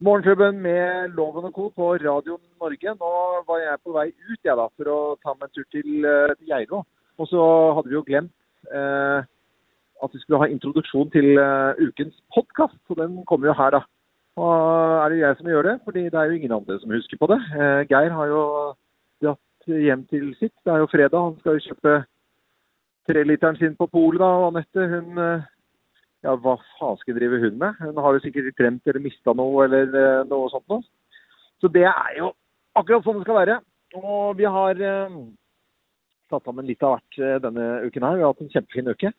Morgenklubben med Loven og Co. på Radio Norge. Nå var jeg på vei ut jeg da, for å ta meg en tur til, eh, til Geiro. Og så hadde vi jo glemt eh, at vi skulle ha introduksjon til eh, ukens podkast. Så den kommer jo her, da. Og er det jeg som gjør det? Fordi det er jo ingen andre som husker på det. Eh, Geir har jo dratt hjem til sitt. Det er jo fredag. Han skal jo kjøpe treliteren sin på polet, da. Og Anette, hun eh, ja, hva fasken driver hun med? Hun har jo sikkert glemt eller mista noe eller eh, noe sånt noe. Så det er jo akkurat sånn det skal være. Og vi har eh, satt sammen litt av hvert eh, denne uken her. Vi har hatt en kjempefin uke.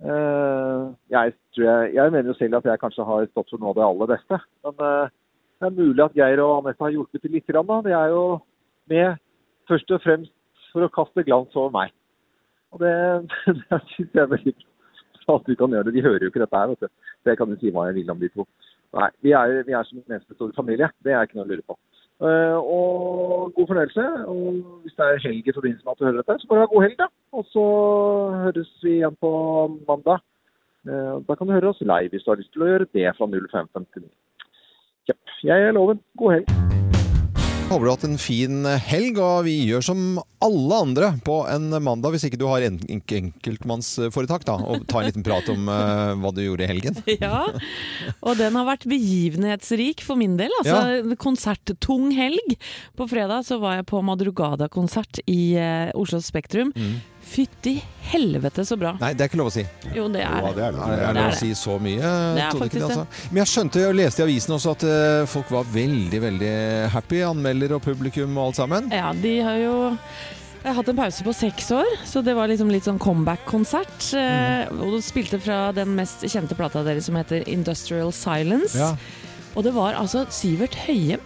Eh, jeg, jeg, jeg mener jo selv at jeg kanskje har stått for noe av det aller beste. Men eh, det er mulig at Geir og Anette har hjulpet til litt. Da. De er jo med først og fremst for å kaste glans over meg. Og det, det syns jeg er veldig bra at du kan gjøre det. De hører jo ikke dette her, vet du. Så jeg kan jo si hva jeg vil om de to. Nei, vi er, vi er som en eneste stor familie. Det er ikke noe å lure på. Uh, og god fornøyelse. Og hvis det er helg i forbindelse med at du hører dette, så får du ha god helg, da. Og så høres vi igjen på mandag. Uh, da kan du høre oss live hvis du har lyst til å gjøre det fra 0559. Jepp. Jeg er Loven. God helg. Håper du har hatt en fin helg, og vi gjør som alle andre på en mandag, hvis ikke du har en en- enkeltmannsforetak, da, og ta en liten prat om uh, hva du gjorde i helgen. Ja, og den har vært begivenhetsrik for min del. Altså, Konserttung helg. På fredag så var jeg på Madrugada-konsert i uh, Oslo Spektrum. Fytti helvete så bra. Nei, det er ikke lov å si. Jo, det er det. Er, det er lov å si så mye? Det er faktisk det. altså. Men jeg skjønte og leste i avisen også at eh, folk var veldig, veldig happy. Anmelder og publikum og alt sammen. Ja, de har jo jeg har hatt en pause på seks år, så det var liksom litt sånn comeback-konsert. Mm. Og du spilte fra den mest kjente plata deres som heter Industrial Silence. Ja. Og det var altså Sivert Høyem.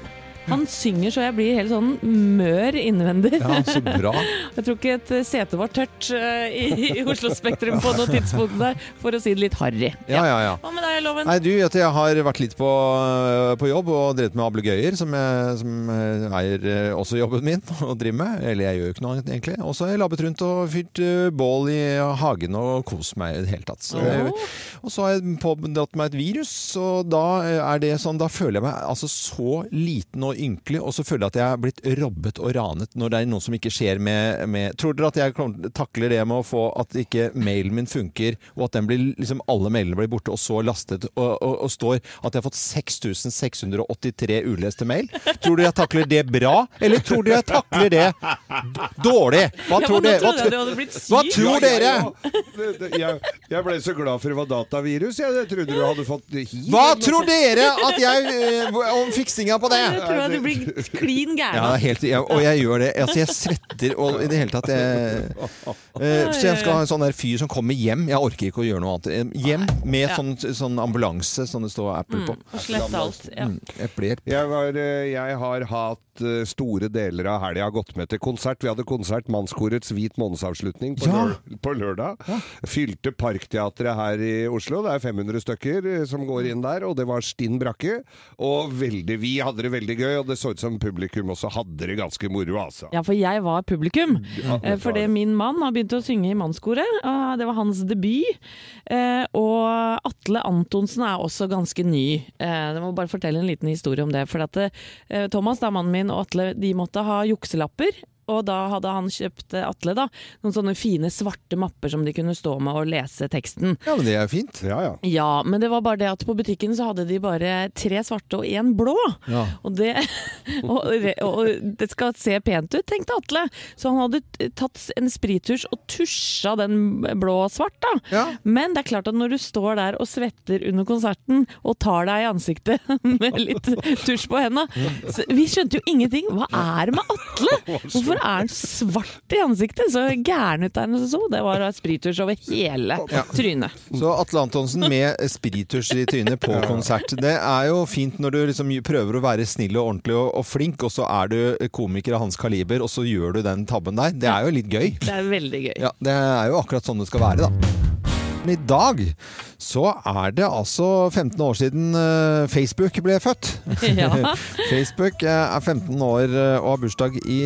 Han synger så jeg blir helt sånn mør innvendig. ja, så bra. Jeg tror ikke et sete var tørt eh, i, i Oslo Spektrum på noe tidspunkt der, for å si det litt harry. Ja, ja, ja. Hva med deg, Loven? Nei, du jeg har vært litt på, på jobb og drevet med ablegøyer, som, jeg, som eier er eh, også jobben min å driver med. Eller jeg gjør jo ikke noe annet, egentlig. Og så har jeg labbet rundt og fyrt eh, bål i hagen og kost meg i det hele tatt. Så, jeg- og så har jeg pådratt meg et virus, og da eh, er det sånn, da føler jeg meg altså så liten og ynkelig, og så føler jeg at jeg er blitt robbet og ranet når det er noe som ikke skjer med, med Tror dere at jeg takler det med å få at ikke mailen min funker, og at den blir, liksom alle mailene blir borte, og så lastet, og, og, og står at jeg har fått 6683 uleste mail? Tror dere jeg takler det bra, eller tror dere jeg takler det dårlig? Hva Ja, tror? Hva, hva tror dere? Jeg, jeg ble så glad for det var datavirus. Jeg, jeg trodde du hadde fått hiv. Hva tror dere at jeg eh, om fiksinga på det? Jeg tror jeg du blir klin gæren. Ja, og jeg gjør det. Altså, jeg svetter og i det hele tatt jeg, eh, Så jeg skal ha en sånn der fyr som kommer hjem. Jeg orker ikke å gjøre noe annet. Eh, Hjem med sånn, sånn ambulanse som det står Apple på. Og slette alt. Ja. Mm, Jeg, var, eh, jeg har hatt store deler av helga gått med til konsert. Vi hadde konsert Mannskorets Hvit månedsavslutning på, Ja. lør, på lørdag. Fylte Parkteatret her i Oslo. Det er 500 stykker som går inn der, og det var stinn brakke. Og veldig, vi hadde det veldig gøy, og det så ut som publikum også hadde det ganske moro, altså. Ja, for jeg var publikum. Ja, Eh, Fordi min mann har begynt å synge i mannskoret. og Det var hans debut. Eh, Og Atle Antonsen er også ganske ny. Eh, Jeg må bare fortelle en liten historie om det. For at eh, Thomas, da mannen min, og Atle de måtte ha jukselapper. Og da hadde han kjøpt eh, Atle da, noen sånne fine svarte mapper som de kunne stå med og lese teksten. Ja, men det er fint. Ja, ja. Ja, men det var bare det at på butikken så hadde de bare tre svarte og én blå. Ja. Og det, og, og det skal se pent ut, tenkte Atle. Så han hadde tatt en sprittusj og tusja den blå og svart, da. Ja. Men det er klart at når du står der og svetter under konserten og tar deg i ansiktet med litt tusj på henda Vi skjønte jo ingenting. Hva er det med Atle? Hvorfor hvorfor er han svart i ansiktet? Så gæren ut er han så. Det var sprittusj over hele trynet. Så Atle Antonsen med sprittusj i trynet på konsert. Det er jo fint når du liksom prøver å være snill og ordentlig og, og flink, og så er du komiker av hans kaliber, og så gjør du den tabben der. Det er jo litt gøy. Det er veldig gøy. Ja, Det er jo akkurat sånn det skal være, da. Men I dag så er det altså 15 år siden eh, Facebook ble født. Ja. Facebook eh, er 15 år eh, og har bursdag i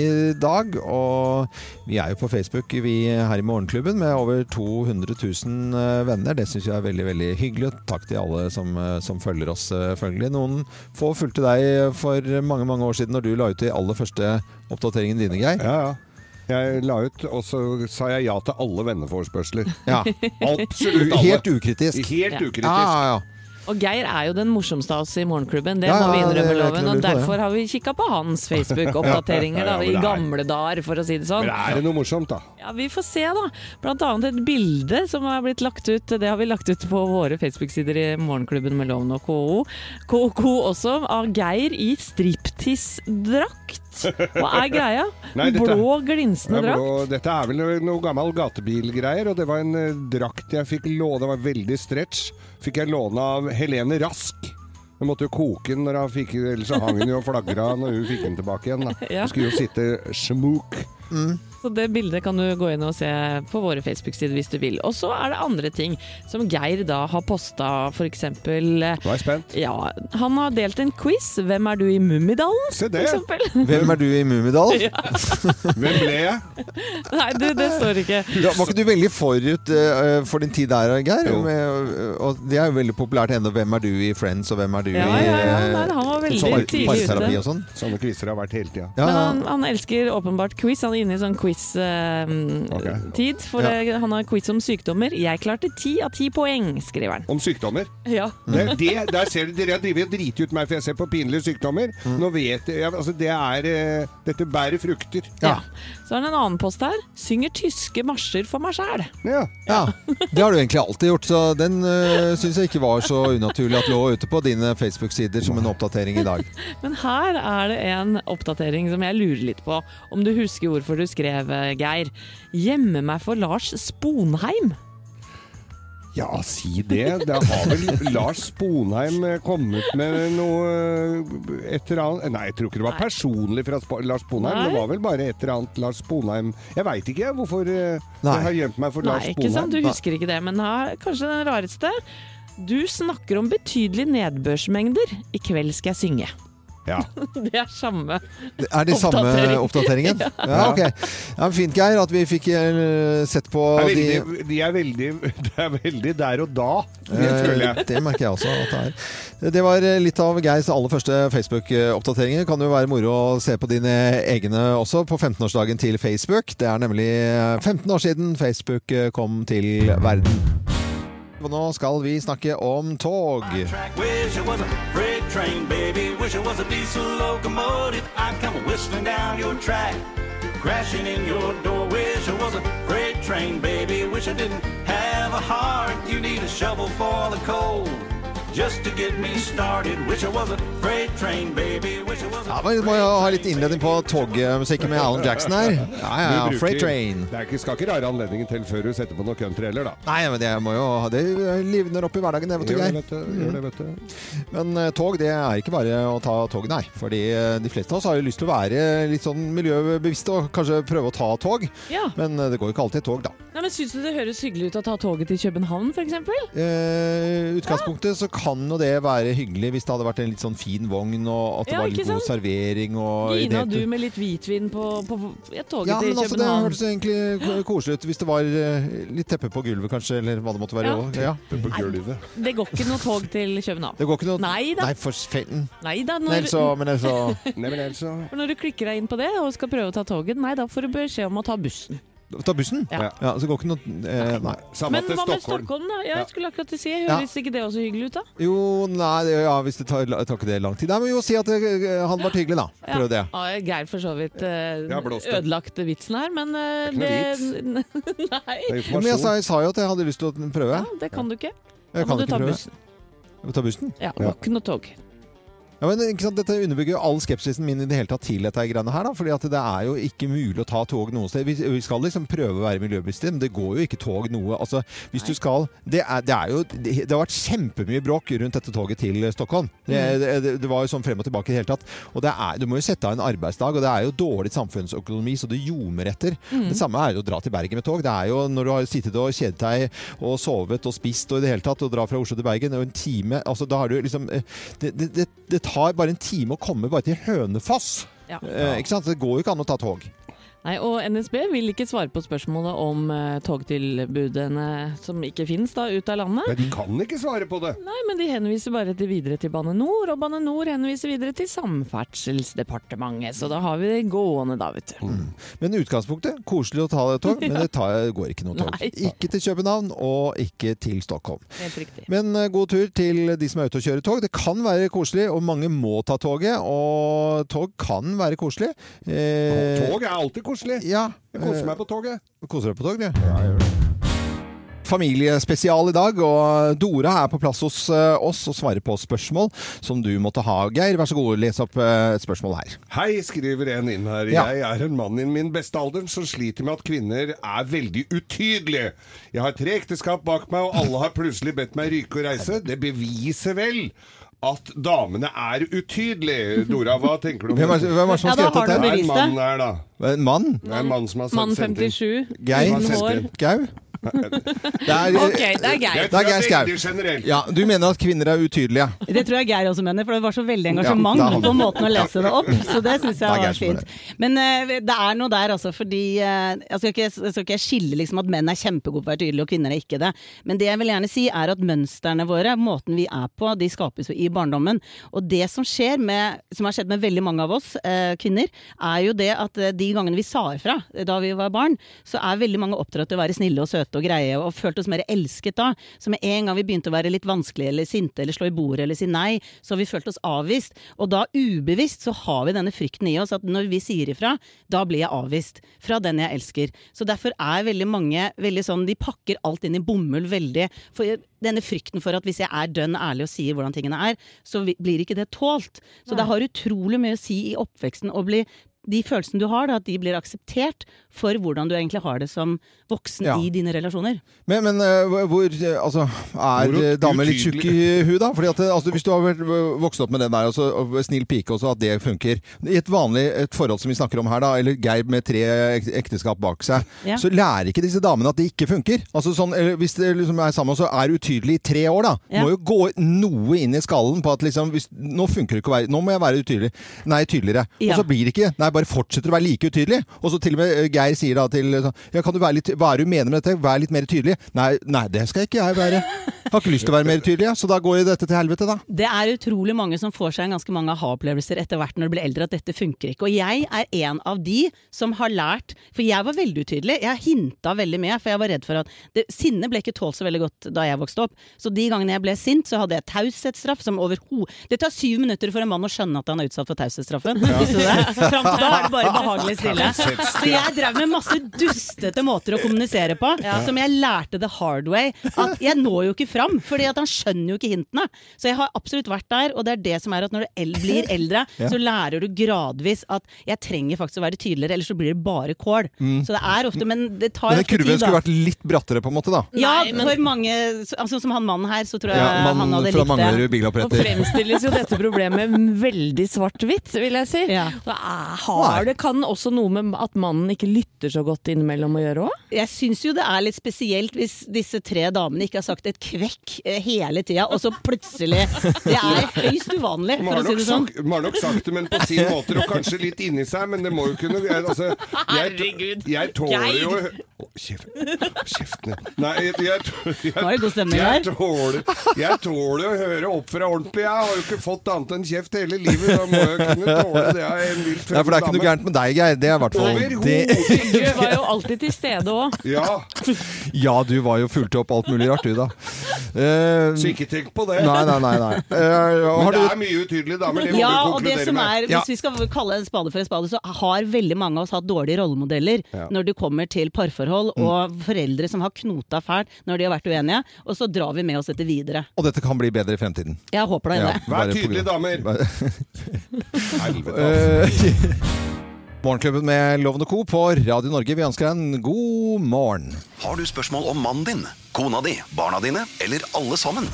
dag. Og vi er jo på Facebook vi her i Morgenklubben med over 200 000 eh, venner. Det syns jeg er veldig veldig hyggelig. Takk til alle som, som følger oss, selvfølgelig. Noen få fulgte deg for mange mange år siden når du la ut de aller første oppdateringene dine, Geir. Ja, ja. Jeg la ut, og så sa jeg ja til alle venneforespørsler. Ja. Absolutt alle. Helt ukritisk. Helt Ja. ukritisk. Ja, ja, ja. Og Geir er jo den morsomste av oss i Morgenklubben, det Ja, må vi er innrømme, Loven. Og derfor har vi kikka på hans Facebook-oppdateringer i er- gamle dager, for å si det sånn. Men er det noe morsomt, da? Ja, Vi får se, da. Blant annet et bilde som har blitt lagt ut. Det har vi lagt ut på våre Facebook-sider i Morgenklubben med Loven og KO. KO også, av Geir i striptease-drakt. Hva er greia? Nei, dette- Blå, glinsende Ja, drakt. blå, dette er vel noe gammel gatebilgreier, og det var en eh, drakt jeg fikk låne, det var veldig stretch. Fikk jeg låne av Helene Rask. Hun måtte jo koke den, når han fikk, ellers så hang hun jo og flagra når hun fikk den tilbake igjen. Da. Ja. Hun skulle jo sitte smok. Så det bildet kan du gå inn og se på våre Facebook-sider hvis du vil. Og så er det andre ting som Geir da har posta, f.eks. Nå er jeg spent. Ja, han har delt en quiz. Hvem er du i Mummidalen? Se det. Hvem er du i Mummidalen? Hvem ble jeg? Nei, du, det står ikke. Ja, var ikke du veldig forut uh, for din tid der, Geir? Jo. Med, og det er jo veldig populært ennå. Hvem er du i Friends, og hvem er du Ja, i ja, ja, eh, nei, han var veldig par- tidlig ute. sånn? Sånne quizer har vært hele tida. Ja, Men ja. han, han elsker åpenbart quiz. Han er inne i sånn quiz-tid. Ok. for ja. han har quiz om sykdommer. Jeg klarte ti av ti poeng, skriver han. Om sykdommer. Ja. Det, det, der ser du, Dere har drevet og driti ut meg for jeg ser på pinlige sykdommer. Nå vet jeg, altså det er uh, Dette bærer frukter. ja. Så har han en annen post her. Synger tyske marsjer for meg sjæl. Ja. ja. Det har du egentlig alltid gjort, så den uh, syns jeg ikke var så unaturlig at lå ute på dine Facebook-sider som en oppdatering i dag. Men her er det en oppdatering som jeg lurer litt på. Om du husker hvorfor du skrev, eh, Geir. Gjemme meg for Lars Sponheim. Ja, si det. Det har vel Lars Sponheim eh, kommet med noe eh, et eller annet Nei, jeg tror ikke det var personlig fra Sp Lars Sponheim. Nei. Det var vel bare et eller annet Lars Sponheim Jeg veit ikke hvorfor eh, jeg har gjemt meg for Nei, Lars ikke sant? Du husker ikke det, men her, kanskje den rareste. Du snakker om betydelige nedbørsmengder. I kveld skal jeg synge. Ja. Det er samme. Er det samme oppdateringen? Ja, ok. Ja, fint, Geir, at vi fikk eh, sett på Det er de veldig, de er veldig, det er veldig der og da, det Eh, føler jeg. Det merker jeg også at det er. Det var eh, litt av Geirs aller første Facebook-oppdateringer. Kan jo være moro å se på dine egne også på 15-årsdagen til Facebook. Det er nemlig eh, 15 år siden Facebook eh, kom til verden. Og nå skal vi snakke om tog. track. Train, baby. Wish it was a diesel locomotive. I'd come whistling down your track, crashing in your door. Wish it was a freight train, baby. Wish I didn't have a heart. You need a shovel for the coal. Just to get me started. Wish I was a freight train, baby. Wish it was a Ja, men Vi må jo ha litt innledning på togmusikken med Alan Jackson her. Ja, ja, ja. Freight Train. Det er ikke, skal ikke rare anledningen til før du setter på noe country heller, da. Nei, men det må jo ha Det livner opp i hverdagen, det, vet du, Gjør det, Geir. du. Men eh, tog, det er ikke bare å ta tog, nei. Fordi eh, de fleste av oss har jo lyst til å være litt sånn miljøbevisste og kanskje prøve å ta tog. Ja. Men eh, det går jo ikke alltid tog, da. Nei, men Syns du det høres hyggelig ut å ta toget til København, f.eks.? Eh, utgangspunktet så kan jo det være hyggelig hvis det hadde vært en litt sånn fin vogn, og at det Ja, var litt god sant? servering og Gina det du med litt hvitvin på, på ja, toget ja, til men altså, det København. hørtes egentlig koselig ut hvis det var eh, litt teppe på gulvet, kanskje, eller hva det måtte være. Ja. Ja. På gulvet. Det går ikke noe tog til København. Det går ikke noe Nei da. Nei, for fellen. Nei da, når, så, men altså Nei, men ellers når du klikker deg inn på det og skal prøve å ta toget, nei da får du beskjed om å ta bussen. Ta bussen? Ja. Ja, så går ikke noe eh, Nei. Samme Men til hva med Stockholm. Da? Ja. Jeg skulle akkurat si, Høres ikke det også hyggelig ut, da? Jo, nei, det, ja, hvis det tar, tar ikke det lang tid. Nei, men jo, si at det eh, hadde vært hyggelig, da. Prøv det. Ja, Geir for så vidt eh, Ja, ødelagt vitsen her, men eh, Det er det Nei. Det Nei. Men jeg sa, jeg sa jo at jeg hadde lyst til å prøve. Ja, det kan du ikke. Jeg Da må du ta prøve. bussen. Jeg må ta bussen? Ja, det Var ikke noe tog. Ja, men ikke sant, Dette underbygger jo all skepsisen min i det hele tatt til dette greiene her. da, fordi at det er jo ikke mulig å ta tog noe sted. Vi, vi skal liksom prøve å være miljøbevisste, men det går jo ikke tog noe. altså hvis du skal, Det er, det er jo, det, det har vært kjempemye bråk rundt dette toget til Stockholm. Det, det, det var jo sånn frem og tilbake i det hele tatt. Og det er, Du må jo sette av en arbeidsdag, og det er jo dårlig samfunnsøkonomi, så det ljomer etter. Det samme er jo å dra til Bergen med tog. Det er jo når du har sittet og kjedet deg og sovet og spist og i det hele tatt, og dra fra Oslo til Bergen, og en time altså da har du liksom eh, det, det, det, det tar bare en time å komme bare til Hønefoss. Ja. Eh, ikke sant? Det går jo ikke an å ta tog. Nei, og NSB vil ikke svare på spørsmålet om eh, togtilbudene som ikke finnes da, ut av landet. Nei, de kan ikke svare på det. Nei, men de henviser bare til videre til Bane Nor, og Bane Nor henviser videre til Samferdselsdepartementet. Så da har vi det gående, da, vet du. Men utgangspunktet koselig å ta tog, men det tar, går ikke noe tog. Nei. Ikke til København, og ikke til Stockholm. Helt riktig. Men eh, god tur til de som er ute og kjører tog. Det kan være koselig, og mange må ta toget. Og tog kan være koselig. Eh, Tog er alltid koselig. Ja. Jeg koser meg på toget. Koser deg på tog, du? Familiespesial i dag, og Dora er på plass hos eh, oss og svarer på spørsmål som du måtte ha. Geir, vær så god, les opp eh, et spørsmål her. Hei, skriver en inn her. Ja. Jeg er en mann i min beste alder som sliter med at kvinner er veldig utydelige. Jeg har tre ekteskap bak meg, og alle har plutselig bedt meg ryke og reise. Det beviser vel at damene er utydelige. Dora, hva tenker du om Hvem er, hvem er det som Ja, skrevet dette? Det er en mann her, da. En mann? Det er en mann som har Mann sendt inn. 57, Geir? Gau? Det er, Ok, det er Geir. Det er Geir Skau. ja, du mener at kvinner er utydelige? Det tror jeg Geir også mener, for det var så veldig engasjement Ja, på måten å lese det opp. Så det syns jeg var fint. Men uh, det er noe der, altså. Fordi uh, jeg, skal ikke, jeg skal ikke skille liksom at menn er kjempegode på å være tydelige, og kvinner er ikke det. Men det jeg vil gjerne si, er at mønstrene våre, måten vi er på, de skapes jo i barndommen. Og det som skjer med, som har skjedd med veldig mange av oss uh, kvinner, er jo det at de gangene vi sa ifra da vi var barn, så er veldig mange oppdratt til å være snille og søte og greie, og følte oss mer elsket da. Så med en gang vi begynte å være litt vanskelige eller sinte eller slå i bordet eller si nei, så har vi følt oss avvist. Og da ubevisst så har vi denne frykten i oss at når vi sier ifra, da blir jeg avvist fra den jeg elsker. Så derfor er veldig mange veldig sånn, de pakker alt inn i bomull veldig. For denne frykten for at hvis jeg er dønn ærlig og sier hvordan tingene er, så blir ikke det tålt. Så det har utrolig mye å si i oppveksten å bli de følelsene du har, da, at de blir akseptert for hvordan du egentlig har det som voksen Ja. i dine relasjoner. Men, men uh, hvor eh, Altså, er Hvor eh, damer litt tjukk i huet, da? Fordi at altså, Hvis du har vært vokst opp med den der, altså, og snill pike også, at det funker I et vanlig et forhold som vi snakker om her, da, eller Geir med tre ekteskap bak seg, Ja. så lærer ikke disse damene at det ikke funker. Altså sånn, Hvis det liksom er sammen, så er utydelig i tre år, da. Ja. Må jo gå noe inn i skallen på at liksom hvis, Nå funker det ikke å være Nå må jeg være utydelig. Nei, tydeligere. Ja. Og så blir det ikke. Nei, bare fortsetter å være like utydelig. Og så til og med eh, Geir sier da til sånn Ja, kan du være litt Hva er det du mener med dette? Vær litt mer tydelig. Nei, nei, det skal ikke jeg være. Jeg har ikke lyst til å være mer tydelig, jeg. så da går jo dette til helvete, da. Det er utrolig mange som får seg en ganske mange aha-opplevelser etter hvert når du blir eldre, at dette funker ikke. Og jeg er en av de som har lært For jeg var veldig utydelig. Jeg hinta veldig med, for jeg var redd for at det, Sinne ble ikke tålt så veldig godt da jeg vokste opp. Så de gangene jeg ble sint, så hadde jeg taushetsstraff som overhodet Det tar syv minutter for en mann å skjønne at han er utsatt for taushetsstraffen. Ja. Fram til da er det bare behagelig stille. Så jeg drev med masse dustete måter å kommunisere på, som jeg lærte the hard way. At jeg når jo ikke fram, fordi at han skjønner jo ikke hintene. Så jeg har absolutt vært der, og det er det som er at når du el blir eldre, Ja. så lærer du gradvis at jeg trenger faktisk å være tydeligere, ellers så blir det bare kål. Så det er ofte, men det tar Men den kurven tid, skulle vært litt brattere, på en måte, da. Ja, Nei, men- for mange, altså som han mannen her, så tror jeg Ja, han hadde likt det. Nå biloppretter. fremstilles jo dette problemet veldig svart-hvitt, vil jeg si. Ja. Da er- har det kan også noe med at mannen ikke lytter så godt innimellom å gjøre òg? Jeg syns jo det er litt spesielt hvis disse tre damene ikke har sagt et kvekk eh, hele tida, og så plutselig Det er høyst uvanlig, for å si det sånn. de har nok sagt det, men på sin måte, og kanskje litt inni seg, men det må jo kunne jeg, altså, jeg, Herregud. jeg tåler jo. Kjeft- Kjeften Nei, jeg, jeg, jeg, er jeg, tåler, jeg tåler å høre opp fra ordentlig. Jeg har jo ikke fått annet enn kjeft hele livet. Da må jeg kunne tåle det av en vilt Ja, for det er ikke noe gærent med deg, Geir. Det er i hvert fall det. Du var jo alltid til stede òg. Ja. Ja, du var jo fulgte opp alt mulig rart, du, da. Uh, Så ikke tenk på det. Nei, nei, nei. nei. Eh, Men det du er mye utydelige damer, det må Ja, du og det konkludere som med. er, Ja. Hvis vi skal kalle en spade for en spade, så har veldig mange av oss hatt dårlige rollemodeller Ja. når det kommer til parforhold, Mm. og foreldre som har knota fælt når de har vært uenige, og så drar vi med oss dette videre. Og dette kan bli bedre i fremtiden. Jeg håper da Ja, det. Vær tydelige, damer. Helvete, altså. Morgenklubben med Lovende Co. på Radio Norge. Vi ønsker deg en god morgen. Har du spørsmål om mannen din, kona di, barna dine eller alle sammen?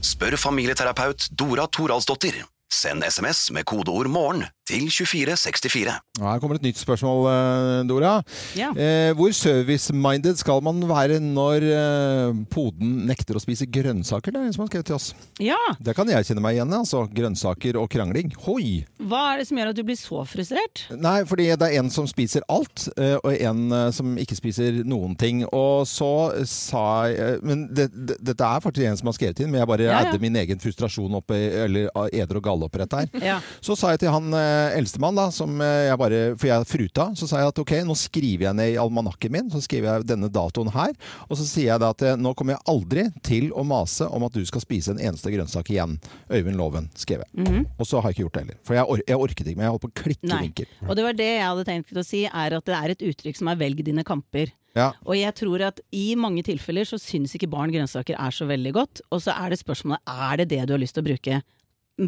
Spør familieterapeut Dora Toralsdottir. Send SMS med kodeord 'morgen' til 2464. Ja, Her kommer et nytt spørsmål, eh, Dora. Ja. Eh, hvor service-minded skal man være når eh, poden nekter å spise grønnsaker? Det er en som har skrevet til oss. Ja, Det kan jeg kjenne meg igjen i. altså. Grønnsaker og krangling. Hoi! Hva er det som gjør at du blir så frustrert? Nei, fordi det er en som spiser alt, eh, og en eh, som ikke spiser noen ting. Og så sa jeg Men det, det, dette er faktisk en som har skrevet inn, men jeg bare Ja, ja. adder min egen frustrasjon opp i, eller eder og galle opp rett her. Ja. Så sa jeg til han eh, eldstemann, da, som eh, jeg bare For jeg fruta. Så sa jeg at ok, nå skriver jeg ned i almanakken min, så skriver jeg denne datoen her. Og så sier jeg da at eh, nå kommer jeg aldri til å mase om at du skal spise en eneste grønnsak igjen. Øyvind Loven, skrev jeg. Og så har jeg ikke gjort det heller. For jeg, or jeg orket ikke, men jeg holdt på å klikke Nei. vinkel. Og det var det jeg hadde tenkt å si, er at det er et uttrykk som er 'velg dine kamper'. Ja. Og jeg tror at i mange tilfeller så syns ikke barn grønnsaker er så veldig godt. Og så er det spørsmålet er det det du har lyst til å bruke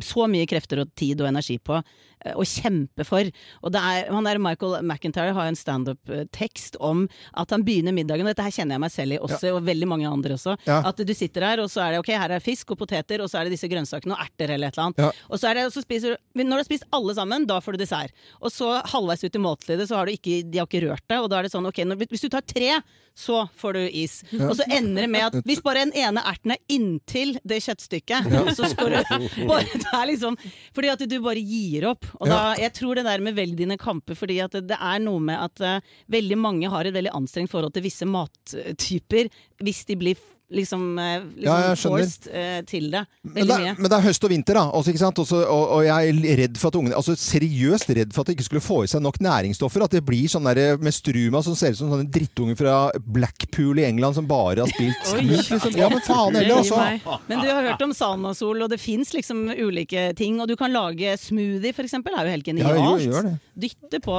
så mye krefter og tid og energi på eh, å kjempe for. Og det er, han der Michael McIntyre har en standup-tekst om at han begynner middagen, og dette her kjenner jeg meg selv i også, og veldig mange andre også. Ja. At du sitter her, og så er det ok, her er fisk og poteter, og så er det disse grønnsakene og erter eller et eller annet. Ja. Og så er det, og så spiser du Når du har spist alle sammen, da får du dessert. Og så halvveis ut i måltidet, så har du ikke, de har ikke rørt det, og da er det sånn ok, når, hvis du tar tre, så får du is. Og så ender det med at hvis bare den ene erten er inntil det kjøttstykket, så skal du bare Det er liksom Fordi at du bare gir opp. Og da, jeg tror det der med velg dine kamper, fordi at det, det er noe med at uh, veldig mange har et veldig anstrengt forhold til visse mattyper hvis de blir liksom, eh, liksom Ja, forced uh, til det. Men det, er, mye. men det er høst og vinter, da. Også, ikke sant? Også, og, og jeg er redd for at ungene Altså seriøst redd for at de ikke skulle få i seg nok næringsstoffer. At det blir sånn der med struma som ser ut som sånne drittunger fra Blackpool i England som bare har spilt smooth. Liksom. Ja, men faen heller, altså. Men du har hørt om Sanasol, og det fins liksom ulike ting. Og du kan lage smoothie, for eksempel. Det er jo helt Ja, genialt. gjør, gjør det. Dytte på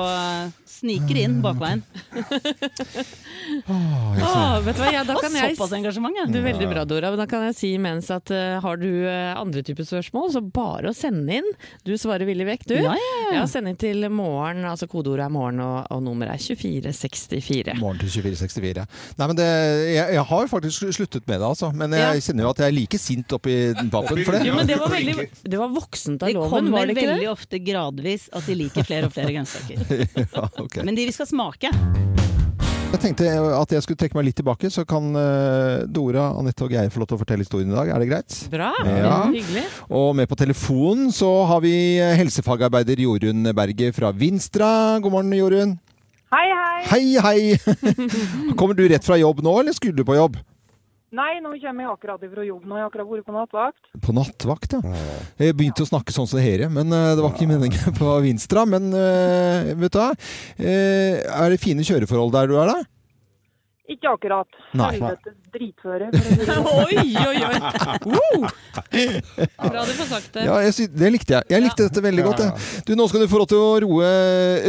Sniker inn bakveien. Åh, vet du hva, ja, da kan jeg såpass engasjement, ja. Det er veldig bra, Dora. Men da kan jeg si imens at uh, har du uh, andre typer spørsmål, så bare å sende inn. Du svarer villig vekk, du. Ja, ja, ja. Ja, Send inn til morgen, altså kodeordet er morgen, og, og nummeret er 2464. Morgen til 2464. Nei, men det, jeg, jeg har faktisk sluttet med det, altså. Men jeg Ja. kjenner jo at jeg er like sint oppi pappen for det. Jo, men det var veldig Det var voksent av Det loven, var det ikke veldig det? ofte gradvis at de liker flere og flere grønnsaker. Ja, okay. Men de vi skal smake. Jeg tenkte at jeg skulle trekke meg litt tilbake, så kan eh, Dora, Anette og Geir få lov til å fortelle historien i dag. Er det greit? Bra. Ja. Hyggelig. Og med på telefonen så har vi helsefagarbeider Jorunn Berget fra Vinstra. God morgen, Jorunn. Hei, hei. Hei, hei! Kommer du rett fra jobb nå, eller skulle du på jobb? Nei, nå kommer jeg akkurat fra jobb. Nå har jeg akkurat vært på nattvakt. På nattvakt, ja. Jeg begynte å snakke sånn som det her, men eh, det var ikke meningen på Vinstra. Men eh, vet du hva? Eh, er det fine kjøreforhold der du er, da? Ikke akkurat. Nei. Helvetes dritføre. sånn. Oi, oi, oi! Woo! Bra du får sagt det. Ja, jeg sy det likte jeg. Jeg likte dette veldig godt. Jeg. Du, nå skal du få lov til å roe,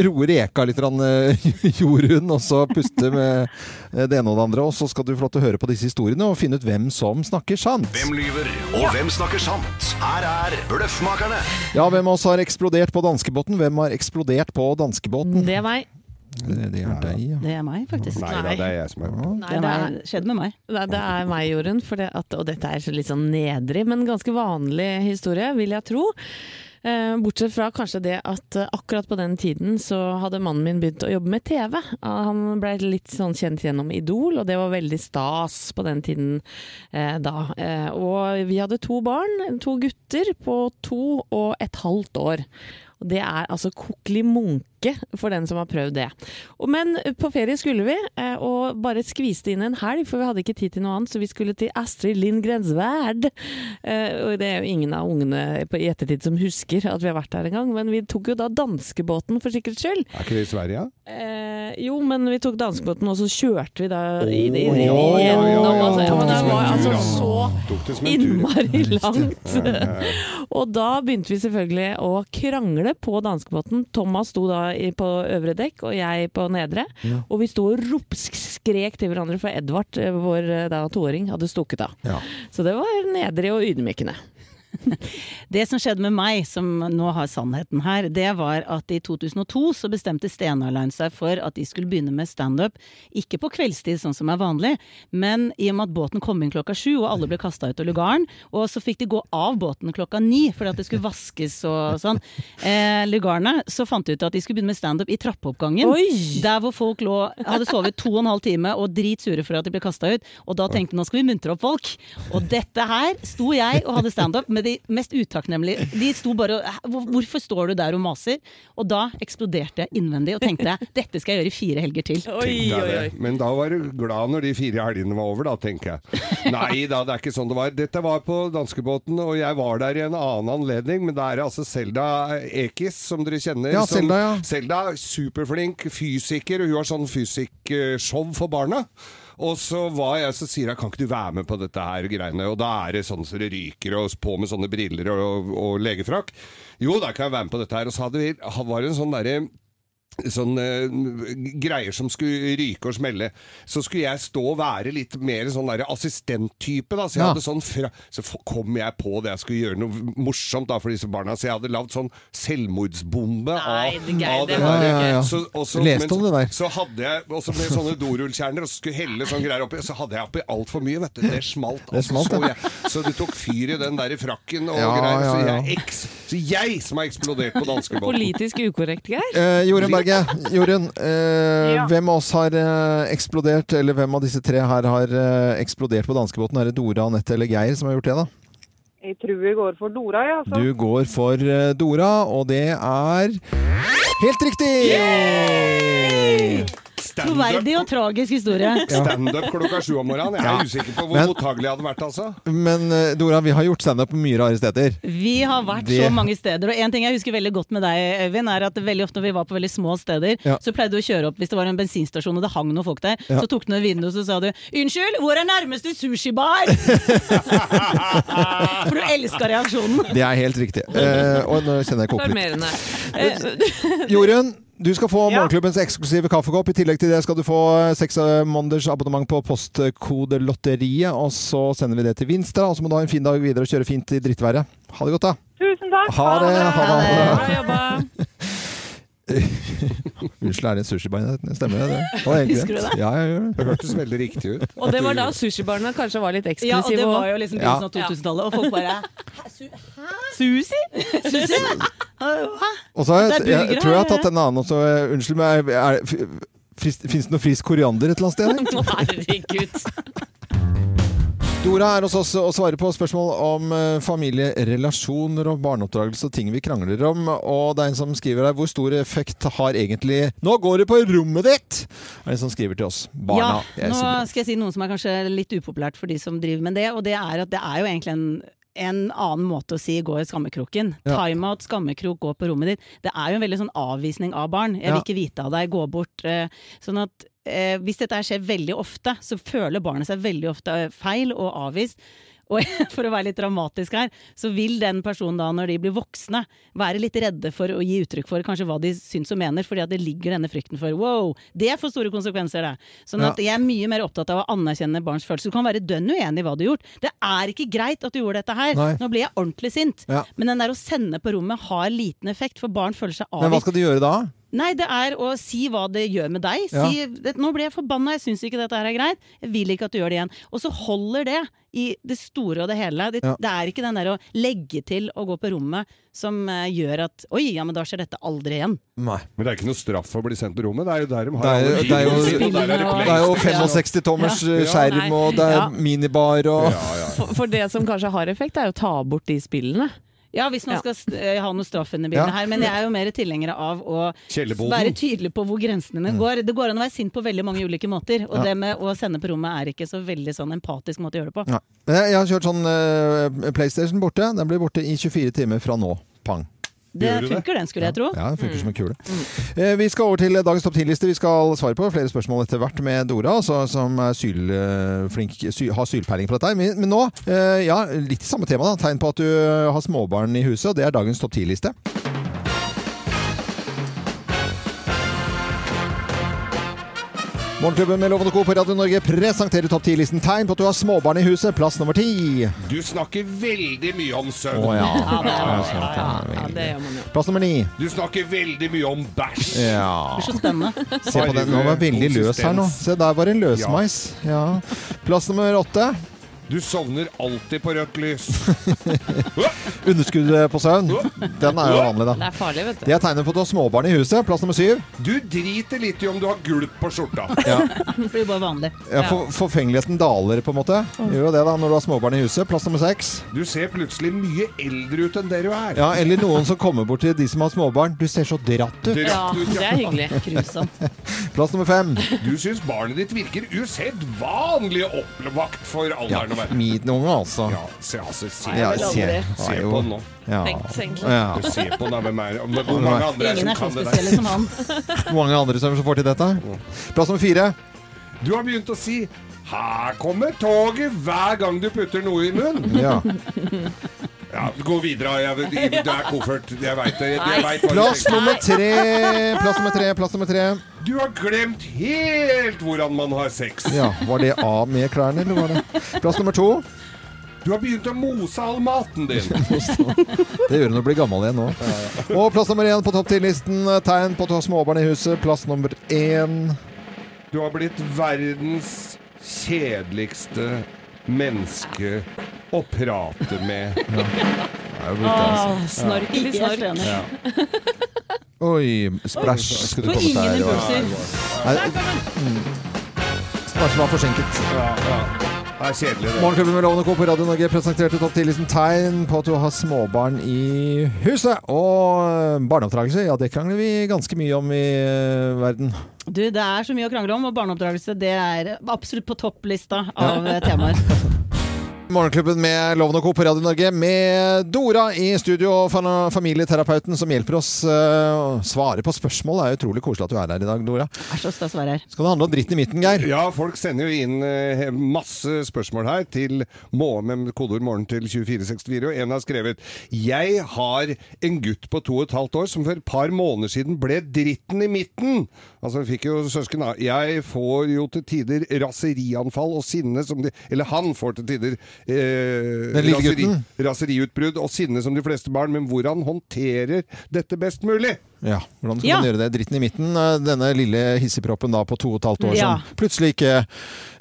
roe reka litt, eh, Jorunn, og så puste med det ene og det andre. Og så skal du få lov til å høre på disse historiene og finne ut hvem som snakker sant. Hvem lyver, og hvem snakker sant? Her er Bløffmakerne. Ja, hvem av oss har eksplodert på danskebåten? Hvem har eksplodert på danskebåten? Det er meg. Det, det er deg, ja. Det er meg, faktisk. Nei da, det er jeg som er Nei, Det er det skjedde med meg. Nei, det er meg, Jorunn. For det at, og dette er litt sånn nedrig, men ganske vanlig historie, vil jeg tro. Eh, bortsett fra kanskje det at eh, akkurat på den tiden så hadde mannen min begynt å jobbe med TV. Ah, Han ble litt sånn kjent gjennom Idol, og det var veldig stas på den tiden eh, da. Eh, og vi hadde to barn, to gutter på to og et halvt år. Og det er altså kokkeli munke for den som har prøvd det. Men på ferie skulle vi, eh, og bare skviste inn en helg, for vi hadde ikke tid til noe annet, så vi skulle til Astrid Lindgrens verd. Eh, og det er jo ingen av ungene i ettertid som husker at vi har vært der en gang, men vi tok jo da danskebåten for sikkerhets skyld. Er ikke det i Sverige? Eh, jo, men vi tok danskebåten, og så kjørte vi da Å, i, ja, ja, ja, altså, ja, men Det var altså så innmari langt. Og da begynte vi selvfølgelig å krangle på danskebåten. Thomas sto da på øvre dekk, og jeg på nedre. Ja. Og vi sto og ropskrek til hverandre, for Edvard, eh, vår eh, da toåring, hadde stukket av. Ja. Så det var nedrig og ydmykende. Det som skjedde med meg, som nå har sannheten her, det var at i 2002 så bestemte Stena Line seg for at de skulle begynne med standup. Ikke på kveldstid, sånn som er vanlig, men i og med at båten kom inn klokka sju, og alle ble kasta ut av lugaren, og så fikk de gå av båten klokka ni fordi at det skulle vaskes og sånn, eh, lugarene, så fant de ut at de skulle begynne med standup i trappeoppgangen. Oi! Der hvor folk lå, hadde sovet to og en halv time og dritsure for at de ble kasta ut. Og da tenkte de nå skal vi muntre opp folk. Og dette her sto jeg og hadde standup med de mest utakknemlige. De sto bare og Hvorfor står du der og maser? Og da eksploderte jeg innvendig og tenkte dette skal jeg gjøre i fire helger til. Oi, oi, oi. Men da var du glad når de fire helgene var over, da, tenker jeg. Nei da, det er ikke sånn det var. Dette var på danskebåten, og jeg var der i en annen anledning, men det er altså Selda Ekiz, som dere kjenner. Ja, Selda, ja. Selda er superflink fysiker, og hun har sånn fysikkshow for barna. Og så var jeg, så sier jeg kan ikke du være med på dette her greiene? Og da er det sånn så det ryker, og på med sånne briller og, og legefrakk. Jo, da kan jeg være med på dette her. Og så hadde vi, var det en sånn derre Sånn eh, greier som skulle ryke og smelle. Så skulle jeg stå og være litt mer sånn der assistenttype, da. Så jeg Ja. hadde sånn fra, Så kom jeg på det jeg skulle gjøre noe morsomt da for disse barna. Så jeg hadde lagd sånn selvmordsbombe Nei, av, det Geir, av det det ikke. Ja, ja, ja. Så, også, Leste men om det der. Så hadde jeg også med sånne dorullkjerner, og så skulle helle sånne greier oppi. Så hadde jeg oppi altfor mye, vet du. Det smalt. Det smalt, altså, så, du jeg, så det tok fyr i den der frakken og Ja, greier. Så, ja, ja. jeg, så jeg som har eksplodert på danskebåten. Politisk ukorrekt, Geir. Eh, Jorunn Berge, Jorunn, eh, Ja. hvem av oss har eh, eksplodert, eller hvem av disse tre her har eh, eksplodert på danskebåten? Er det Dora, Anette eller Geir som har gjort det, da? Jeg tror vi går for Dora, ja. altså. Så. Du går for eh, Dora, og det er helt riktig! Troverdig og tragisk historie. Standup klokka sju om morgenen. Jeg er Ja. usikker på hvor Men- mottagelig jeg hadde vært, altså. Men eh, Dora, vi har gjort standup på mye rare steder. Vi har vært Det- så mange steder, og en ting jeg husker veldig godt med deg, Øyvind, er at veldig ofte når vi var på veldig små steder, Ja. så pleide du å kjøre opp hvis det var en bensinstasjon og det hang noen folk der, Ja. så tok du ned vinduet og så sa du 'Unnskyld, hvor er nærmeste sushibar?' For du elska reaksjonen. Det er helt riktig. Eh, og nå kjenner jeg koker litt. Eh, Jorunn, du skal få Ja. Morgenklubbens eksklusive kaffekopp. I tillegg til det skal du få eh, seks eh, måneders abonnement på Postkodelotteriet. Og så sender vi det til Vinstra. Og så må du ha en fin dag videre og kjøre fint i drittværet. Ha det godt, da. Tusen takk. Ha det. Ha det. Bra jobba. Unnskyld, er det en sushibar? Stemmer det? det? Husker du det? Ja, jeg gjør det. Det hørtes veldig riktig ut. Og det var da sushibarene kanskje var litt Ja, og det var jo liksom begynnelsen av 2000-tallet, og folk bare Sushi? Sushi? Og så jeg, jeg, tror jeg har tatt en annen også. Unnskyld meg. Er, Fins det noe frisk koriander et eller annet sted? Herregud. Dora er hos oss og svarer på spørsmål om eh, familierelasjoner og barneoppdragelse og ting vi krangler om. Og det er en som skriver her hvor stor effekt har egentlig Nå går det på rommet ditt! Er en som skriver til oss. Barna. Ja, nå skal jeg si noe som er kanskje litt upopulært for de som driver med det, og det er at det er jo egentlig en en annen måte å si 'gå i skammekroken'. Ja. Timeout, skammekrok, gå på rommet ditt. Det er jo en veldig sånn avvisning av barn. Jeg vil Ja. ikke vite av deg, gå bort. eh, Sånn at eh, hvis dette skjer veldig ofte, så føler barnet seg veldig ofte eh, feil og avvist. Og for å være litt dramatisk her, så vil den personen da, når de blir voksne, være litt redde for å gi uttrykk for kanskje hva de syns og mener, fordi at det ligger denne frykten for wow, det får store konsekvenser, det. Sånn at jeg er mye mer opptatt av å anerkjenne barns følelser. Du kan være dønn uenig i hva du har gjort. Det er ikke greit at du gjorde dette her. Nei. Nå blir jeg ordentlig sint. Ja. Men den der å sende på rommet har liten effekt, for barn føler seg avvist. Men hva skal de gjøre da? Nei, det er å si hva det gjør med deg. Ja. Si det, 'nå ble jeg forbanna, jeg syns ikke dette her er greit', jeg vil ikke at du gjør det igjen. Og så holder det i det store og det hele. Det, Ja. det er ikke den der å legge til å gå på rommet som uh, gjør at 'oi, ja, men da skjer dette aldri igjen'. Nei. Men det er ikke noe straff for å bli sendt på rommet. Det er jo der de Det har er, jo- det er jo, er det det er jo 65 tommers Ja. skjerm, og det er Ja. minibar og Ja, ja. For, for det som kanskje har effekt, er jo å ta bort de spillene. Ja, hvis man Ja. skal eh, ha noe straff under bildet Ja. her. Men jeg er jo mer tilhenger av å være tydelig på hvor grensene mm. går. Det går an å være sint på veldig mange ulike måter, og Ja. det med å sende på rommet er ikke så veldig sånn empatisk måte å gjøre det på. Jeg, jeg har kjørt sånn uh, PlayStation borte. Den blir borte i 24 timer fra nå. Pang. Det funker den, skulle jeg tro. Ja, den funker som en kule. Eh, Vi skal over til dagens topp 10-liste. Vi skal svare på flere spørsmål etter hvert med Dora, altså, som er sylflink, sy, har sylpeiling på dette. Men, men nå, eh, ja, litt samme tema, da. Tegn på at du har småbarn i huset, og det er dagens topp 10-liste. Morgenklubben med Lovende Co. på Radio Norge presenterer topp 10-listen tegn på at du har småbarn i huset. Plass nummer ti. Du snakker veldig mye om søvn. Å ja. Ja, det, Ja, ja, ja, ja, ja, det gjør man jo. Plass nummer ni. Du snakker veldig mye om bæsj. Ja. Det blir så spennende. Se på den, nå var den veldig løs her nå. Se, der var det en løsmeis. Ja. Plass nummer åtte. Du sovner alltid på rødt lys. Underskudd på søvn. Den er jo vanlig, da. Det er farlig, vet du. Det er tegnet på at du har småbarn i huset. Plass nummer syv. Du driter litt i om du har gulp på skjorta. Ja. Det blir bare vanlig. Ja, for, forfengeligheten daler, på en måte. Gjør jo det da, når du har småbarn i huset. Plass nummer seks. Du ser plutselig mye eldre ut enn det du er. Ja, eller noen som kommer bort til de som har småbarn. Du ser så dratt ut. Dratt Ja, det er hyggelig. Grusomt. Plass nummer fem. Du syns barnet ditt virker usedvanlig oppvakt for alderen å være. min unge, altså. Ja, se, altså, se, Nei, jeg vil se, aldri. se på den nå. Ja. Tenkt, egentlig. Ja. Se på den, da, hvem er men Hvor mange andre er Ingen som er så kan det der? spesielle som han. Hvor mange andre som får til dette? Plass nummer fire. Du har begynt å si 'Her kommer toget' hver gang du putter noe i munnen. Ja. Ja, Gå videre. Jeg, det er koffert. Jeg veit det. Jeg vet hva du Plass tenker. nummer tre. Plass nummer tre. Plass nummer tre. Du har glemt helt hvordan man har sex. Ja, Var det av med klærne, eller var det Plass nummer to. Du har begynt å mose all maten din. Det gjør hun når du blir gammel igjen nå. Og plass nummer én på topp 10-listen. Tegn på du småbarn i huset. Plass nummer én. Du har blitt verdens kjedeligste menneske å prate med. Det Åh, snorkelig Ikke snork. Oi, splæsj. Skulle du der? impulser. Nei, mm. Var forsinket. Ja, ja. Det er kjedelig, det. Morgenklubben med Lovende Co. på Radio Norge presenterte topp 10-listen tegn på at du har småbarn i huset. Og barneoppdragelse, ja det krangler vi ganske mye om i eh, verden. Du, det er så mye å krangle om, og barneoppdragelse det er absolutt på topplista av temaer. Morgenklubben med Loven og Co. på Radio Norge med Dora i studio, og familieterapeuten som hjelper oss eh, å svare på spørsmål. Det er utrolig koselig at du er her i dag, Dora. Er så stas å være her. Skal det handle om dritten i midten, Geir? Ja, folk sender jo inn eh, masse spørsmål her til med kodeord 'morgen' til 2464, og en har skrevet 'Jeg har en gutt på to og et halvt år som for et par måneder siden ble dritten i midten'. Altså, vi fikk jo søsken, da. Jeg får jo til tider raserianfall og sinne som de Eller han får til tider eh, raseri, raseriutbrudd og sinne som de fleste barn, men hvordan håndterer dette best mulig? Ja, hvordan skal Ja. man gjøre det? Dritten i midten, eh, denne lille hissigproppen da på to og et halvt år Ja. som plutselig ikke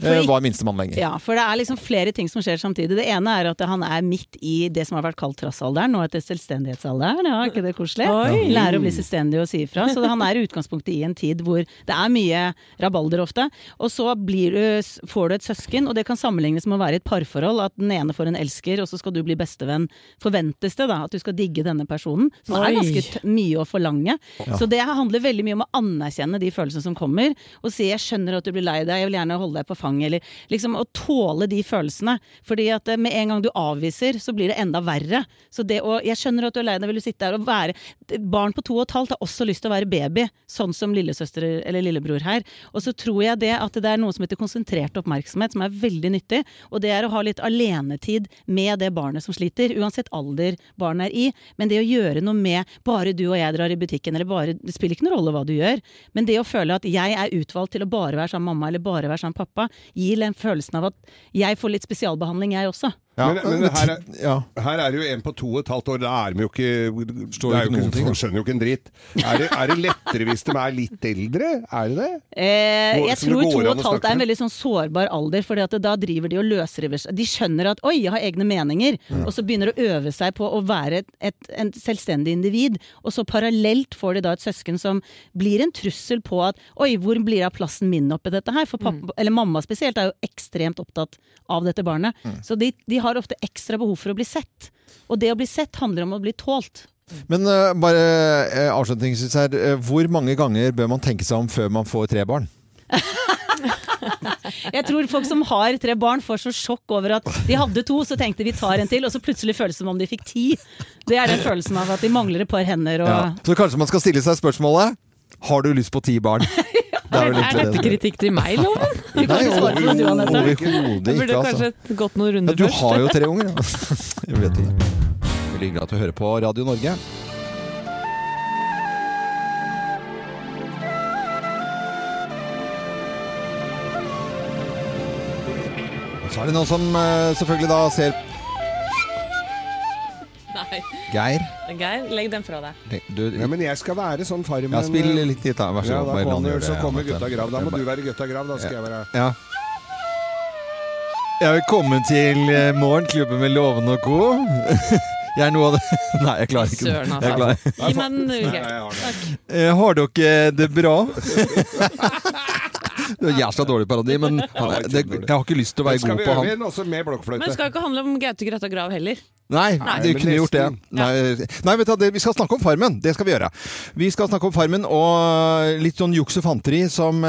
eh, var minstemann lenger. Ja, for det er liksom flere ting som skjer samtidig. Det ene er at han er midt i det som har vært kalt trassalderen, nå etter selvstendighetsalderen. Ja, ikke det koselig? Oi. Lære å bli selvstendig og si ifra. Så han er i utgangspunktet i en tid hvor det er mye rabalder ofte. Og så blir du, får du et søsken, og det kan sammenlignes med å være i et parforhold. At den ene får en elsker, og så skal du bli bestevenn. Forventes det da at du skal digge denne personen, som er ganske t mye å forlange. Så det handler veldig mye om å anerkjenne de følelsene som kommer, og si 'jeg skjønner at du blir lei deg, jeg vil gjerne holde deg på fanget', eller liksom å tåle de følelsene. Fordi at eh, med en gang du avviser, så blir det enda verre. Så det å 'jeg skjønner at du er lei deg, vil du sitte der og være Barn på to og et halvt har også lyst til å være baby, sånn som lillesøster eller lillebror her. Og så tror jeg det at det er noe som heter konsentrert oppmerksomhet, som er veldig nyttig. Og det er å ha litt alenetid med det barnet som sliter, uansett alder barnet er i. Men det å gjøre noe med bare du og jeg drar i butikken, eller bare Det spiller ikke noen rolle hva du gjør, men det å føle at jeg er utvalgt til å bare være sammen med mamma, eller bare være sammen med pappa, gir den følelsen av at jeg får litt spesialbehandling, jeg også. Ja, Men- men her er- Her er det jo en på to og et halvt år. Da er de jo ikke er jo ikke noen ting. Skjønner jo ikke en dritt. Er det, er det lettere hvis de er litt eldre? Er det det? Eh, jeg tror to og et halvt er en veldig sånn sårbar alder, for da driver de og løsriver seg. De skjønner at 'oi, jeg har egne meninger', og så begynner de å øve seg på å være et, et en selvstendig individ. Og så parallelt får de da et søsken som blir en trussel på at 'oi, hvor blir det av plassen min oppi dette her?' For pappa, eller mamma spesielt, er jo ekstremt opptatt av dette barnet. Så de, de har ofte ekstra behov for å bli sett. Og det å bli sett handler om å bli tålt. Men uh, bare uh, avslutningsvis her, Uh, hvor mange ganger bør man tenke seg om før man får tre barn? Jeg tror folk som har tre barn får så sjokk over at de hadde to, så tenkte vi tar en til, og så plutselig føles det som om de fikk ti. Det er den følelsen av at de mangler et par hender og Ja. Så kanskje man skal stille seg spørsmålet Har du lyst på ti barn? Det er Er dette kritikk til meg, Loven? Nei, kan ikke du, Jeg burde ikke, kanskje altså. gått noen Ja, runder du først. har jo tre unger, da. Jeg vet ikke. Veldig hyggelig at du hører på Radio Norge. Så er det noen som eh, selvfølgelig da ser Nei. Geir. Geir, legg den fra deg. Du, Ja, men jeg skal være sånn farmen ja, spill litt gitar. Vær så Ja, da kommer, så kommer gutta grav. Da må du være gutta grav, da skal jeg være Ja. Jeg vil komme til eh, Morgenklubben med Loven og co. Jeg er noe av det Nei, jeg klarer ikke Søren, Jeg klarer. altså. Gi meg den, Geir. har det. Eh, Har dere det bra? Det er jævla dårlig parodi, men han- det, jeg har ikke lyst til å være god på han. Men det skal ikke handle om Gaute Grøtta Grav heller. Nei, Nei, du kunne gjort det. Nei, nei vet du, vi skal snakke om Farmen. Det skal vi gjøre. Vi skal snakke om Farmen og litt sånn juks og fanteri som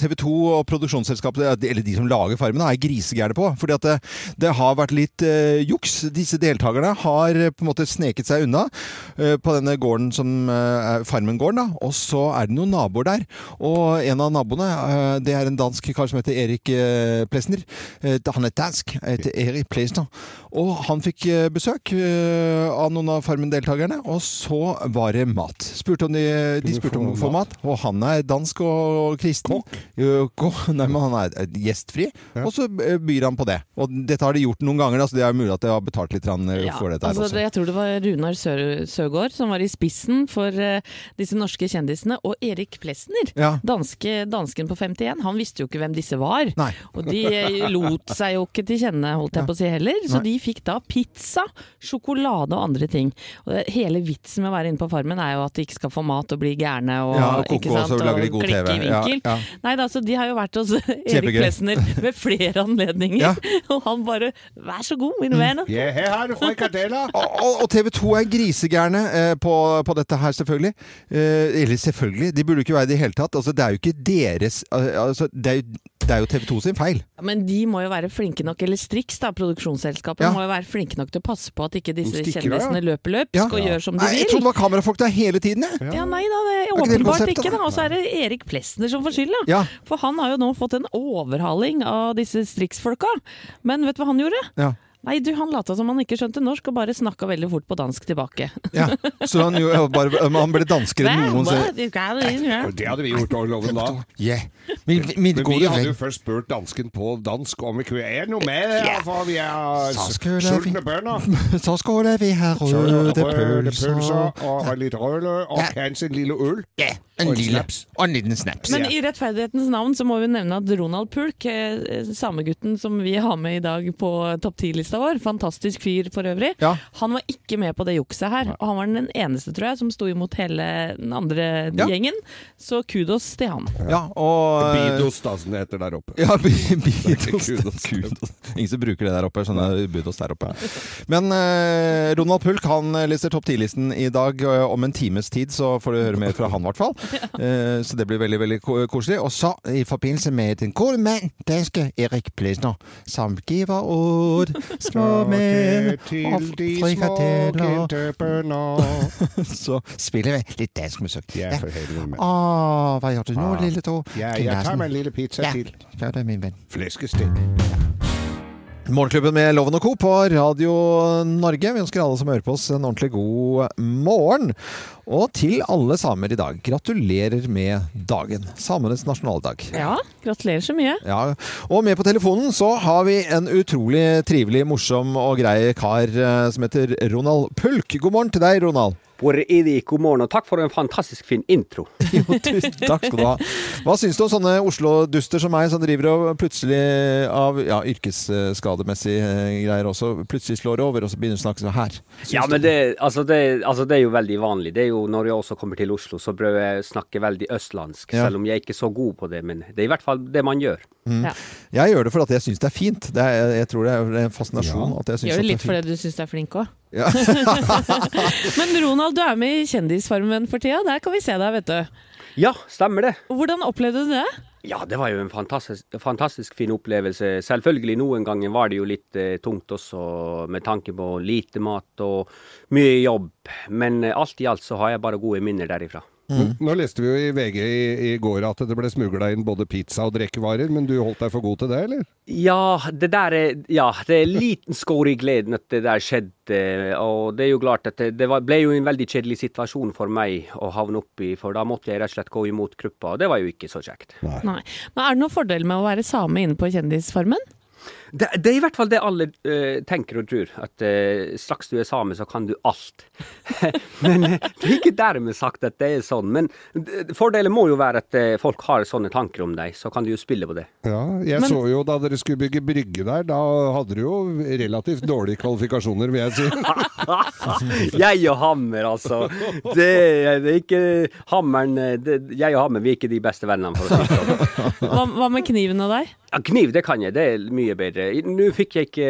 TV 2 og produksjonsselskapet, eller de som lager Farmen, er grisegærne på. Fordi at det, det har vært litt uh, juks. Disse deltakerne har eh, på en måte sneket seg unna uh, på denne gården som eh, er Farmen-gården. da. Og så er det noen naboer der. Og en av naboene, eh, det er en dansk kar som heter Erik eh, Plesner. Eh, han er dansk, heter Erik Plesner. Og han fikk eh, besøk eh, av noen av Farmen-deltakerne, og så var det mat. Spurte om de, de spurte om å få mat, og han er dansk og kristen. Kokk? Nei, men han er gjestfri, gjestfri, og så eh, byr han på det. Og dette har de gjort noen ganger, så det er mulig at de har betalt litt eh, Ja, for dette her altså, også. det, jeg tror det var Runar Sør Søgaard som var i spissen for uh, disse norske kjendisene, og Erik Plesner, Ja. danske, dansken på 51, han visste jo ikke hvem disse var. Nei. Og de eh, lot seg jo ikke til kjenne, holdt jeg på å si heller, så Nei. de fikk da pizza, sjokolade og andre ting. Og hele vitsen med å være inne på Farmen er jo at de ikke skal få mat og bli gærne og, Ja, og ikke koko, sant, og og lager de god klikke TV. i vinkel. ja. Nei da, så de har jo vært hos Erik. Plesner ved flere anledninger, Ja. og han bare 'vær så god, min venner'. Ja, her har du frikadeller! Og, og- og TV 2 er grisegærne eh, på, på dette her, selvfølgelig. Eh, eller selvfølgelig, de burde jo ikke være det i det hele tatt. Altså, det er jo ikke deres eh, altså, det, er jo, det er jo TV 2 sin feil. Ja, Men de må jo være flinke nok, eller Strix, da, produksjonsselskapet, Ja. må jo være flinke nok til å passe på at ikke disse stikker av, ja. kjendisene løper løpsk Ja. og gjør som de Nei, jeg vil. trodde det var kamerafolk der hele tiden, jeg. Ja, nei da, det er ikke det åpenbart ikke. Og så er det Erik Plesner som får skylda. Ja. For han har jo nå fått en overhaling av disse Strix-folka. Men vet du hva han gjorde? Ja. Nei, du, han lata som han ikke skjønte norsk, og bare snakka veldig fort på dansk tilbake. Ja. Så han, jo, bare, han ble danskere enn noen Hva? Det hadde vi gjort, Loven, da. Yeah. Men, Men vi hadde jo først spurt dansken på dansk om vi kunne Er noe med for vi er sultne bønder. Så skulle vi ha røde pølser. og litt rødløk, og kanskje en lille øl. Ja, en lille. Og en liten snaps. Men i rettferdighetens navn så må vi nevne at Ronald Pulk, eh, samegutten som vi har med i dag på topp 10-lista vår, fantastisk fyr for øvrig, Ja. han var ikke med på det jukset her. Og han var den eneste, tror jeg, som sto imot hele den andre Ja. gjengen. Så kudos til han. Ja, og Bidos, da, som det heter der oppe. Ja, bi- bidos. Kudos. Kudos. Ingen som bruker det der oppe. Skjønner jeg. Bidos der oppe. Men eh, Ronald Pulk han lister topp 10-listen i dag. eh, om en times tid så får du høre mer fra han, i hvert fall. Eh, så det blir veldig veldig koselig. Og så, i forbindelse med den gode mann, danske Erik Plesner, som giver ord menn til og små så spiller vi litt dansk musikk. Ja, for helvete. Å, hva gjør du nå, Ah. lille tå? Ja, jeg tar meg en lille pizza Ja, til. gjør det, min venn. Fleskestek. Morgenklubben med Loven og Co. på Radio Norge. Vi ønsker alle som hører på oss en ordentlig god morgen. Og til alle samer i dag, gratulerer med dagen. Samenes nasjonaldag. Ja, gratulerer så mye. Ja, og med på telefonen så har vi en utrolig trivelig, morsom og grei kar eh, som heter Ronald Pulk. God morgen til deg, Ronald. Hvor er de? God morgen, og takk for en fantastisk fin intro. Jo, tusen takk skal du ha. Hva syns du om sånne Oslo-duster som meg, som driver og plutselig av ja, yrkesskademessige eh, greier også, plutselig slår over, og så begynner å snakke sånn her? Syns Ja, men det, altså det, altså det er jo veldig vanlig. Det er jo Når jeg også kommer til Oslo, så prøver jeg å snakke veldig østlandsk, Ja. selv om jeg er ikke er så god på det. Men det er i hvert fall det man gjør. Mm. Ja. Jeg gjør det fordi jeg syns det er fint. Det er, jeg tror det er en fascinasjon. At jeg Gjør det litt fordi du syns du er flink òg. Ja. Men Ronald, du er med i Kjendisfarmen for tida. Der kan vi se deg, vet du. Ja, stemmer det. Hvordan opplevde du det? Ja, det var jo en fantastisk, fantastisk fin opplevelse. Selvfølgelig, noen ganger var det jo litt eh, tungt også, med tanke på lite mat og mye jobb. Men eh, alt i alt så har jeg bare gode minner derifra. Nå leste vi jo i VG i, i går at det ble smugla inn både pizza og drikkevarer, men du holdt deg for god til det, eller? Ja, det der er Ja, det er liten skår i gleden at det der skjedde. Og det er jo klart at det, det var, ble jo en veldig kjedelig situasjon for meg å havne oppi, for da måtte jeg rett og slett gå imot gruppa, og det var jo ikke så kjekt. Nei. Men er det noen fordel med å være same inne på Kjendisfarmen? Det, det er i hvert fall det alle uh, tenker og tror, at uh, straks du er same, så kan du alt. men eh, det er ikke dermed sagt at det er sånn. Men fordelen må jo være at folk har sånne tanker om deg, så kan du jo spille på det. Ja, jeg Men- så jo da dere skulle bygge brygge der, da hadde du jo relativt dårlige kvalifikasjoner, vil jeg si. jeg og Hammer, altså. Det, det er ikke Hammeren det, Jeg og Hammer vi er ikke de beste vennene, for å si det sånn. Hva, hva med kniven og deg? Ja, kniv, det kan jeg. Det er mye bedre. I- Nå fikk jeg ikke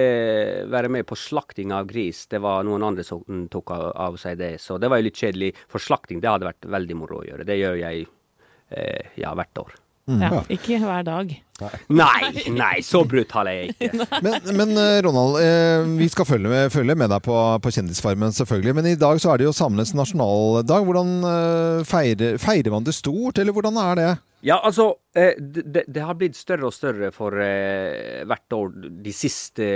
være med på slakting av gris. Det var noen andre som tok av, av seg det. Så det var jo litt kjedelig. For slakting, det hadde vært veldig moro å gjøre. Det gjør jeg eh, ja, hvert år. Ja, ikke hver dag. Nei, nei, så brutal er jeg ikke. Men, men eh, Ronald, eh, vi skal følge med, følge med deg på, på Kjendisfarmen, selvfølgelig. Men i dag så er det jo samenes nasjonaldag. Hvordan eh, feirer, feirer man det stort, eller hvordan er det? Ja, altså, eh, det, det- har blitt større og større for eh, hvert år de siste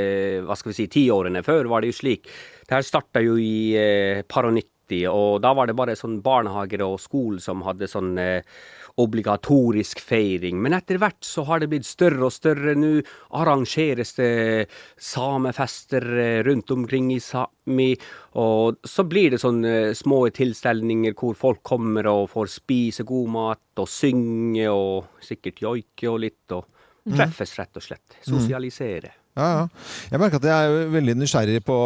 hva skal vi si, tiårene. Før var det jo slik. Det her starta jo i eh, par og 90, og da var det bare sånn barnehager og skolen som hadde sånn eh, obligatorisk feiring. Men etter hvert så har det blitt større og større. Nå arrangeres det samefester eh, rundt omkring i Sápmi, og så blir det sånne små tilstelninger hvor folk kommer og får spise god mat og synge og sikkert joike og litt, og Mhm. treffes rett og slett. Sosialisere. Ja, ja. Jeg merker at jeg er veldig nysgjerrig på,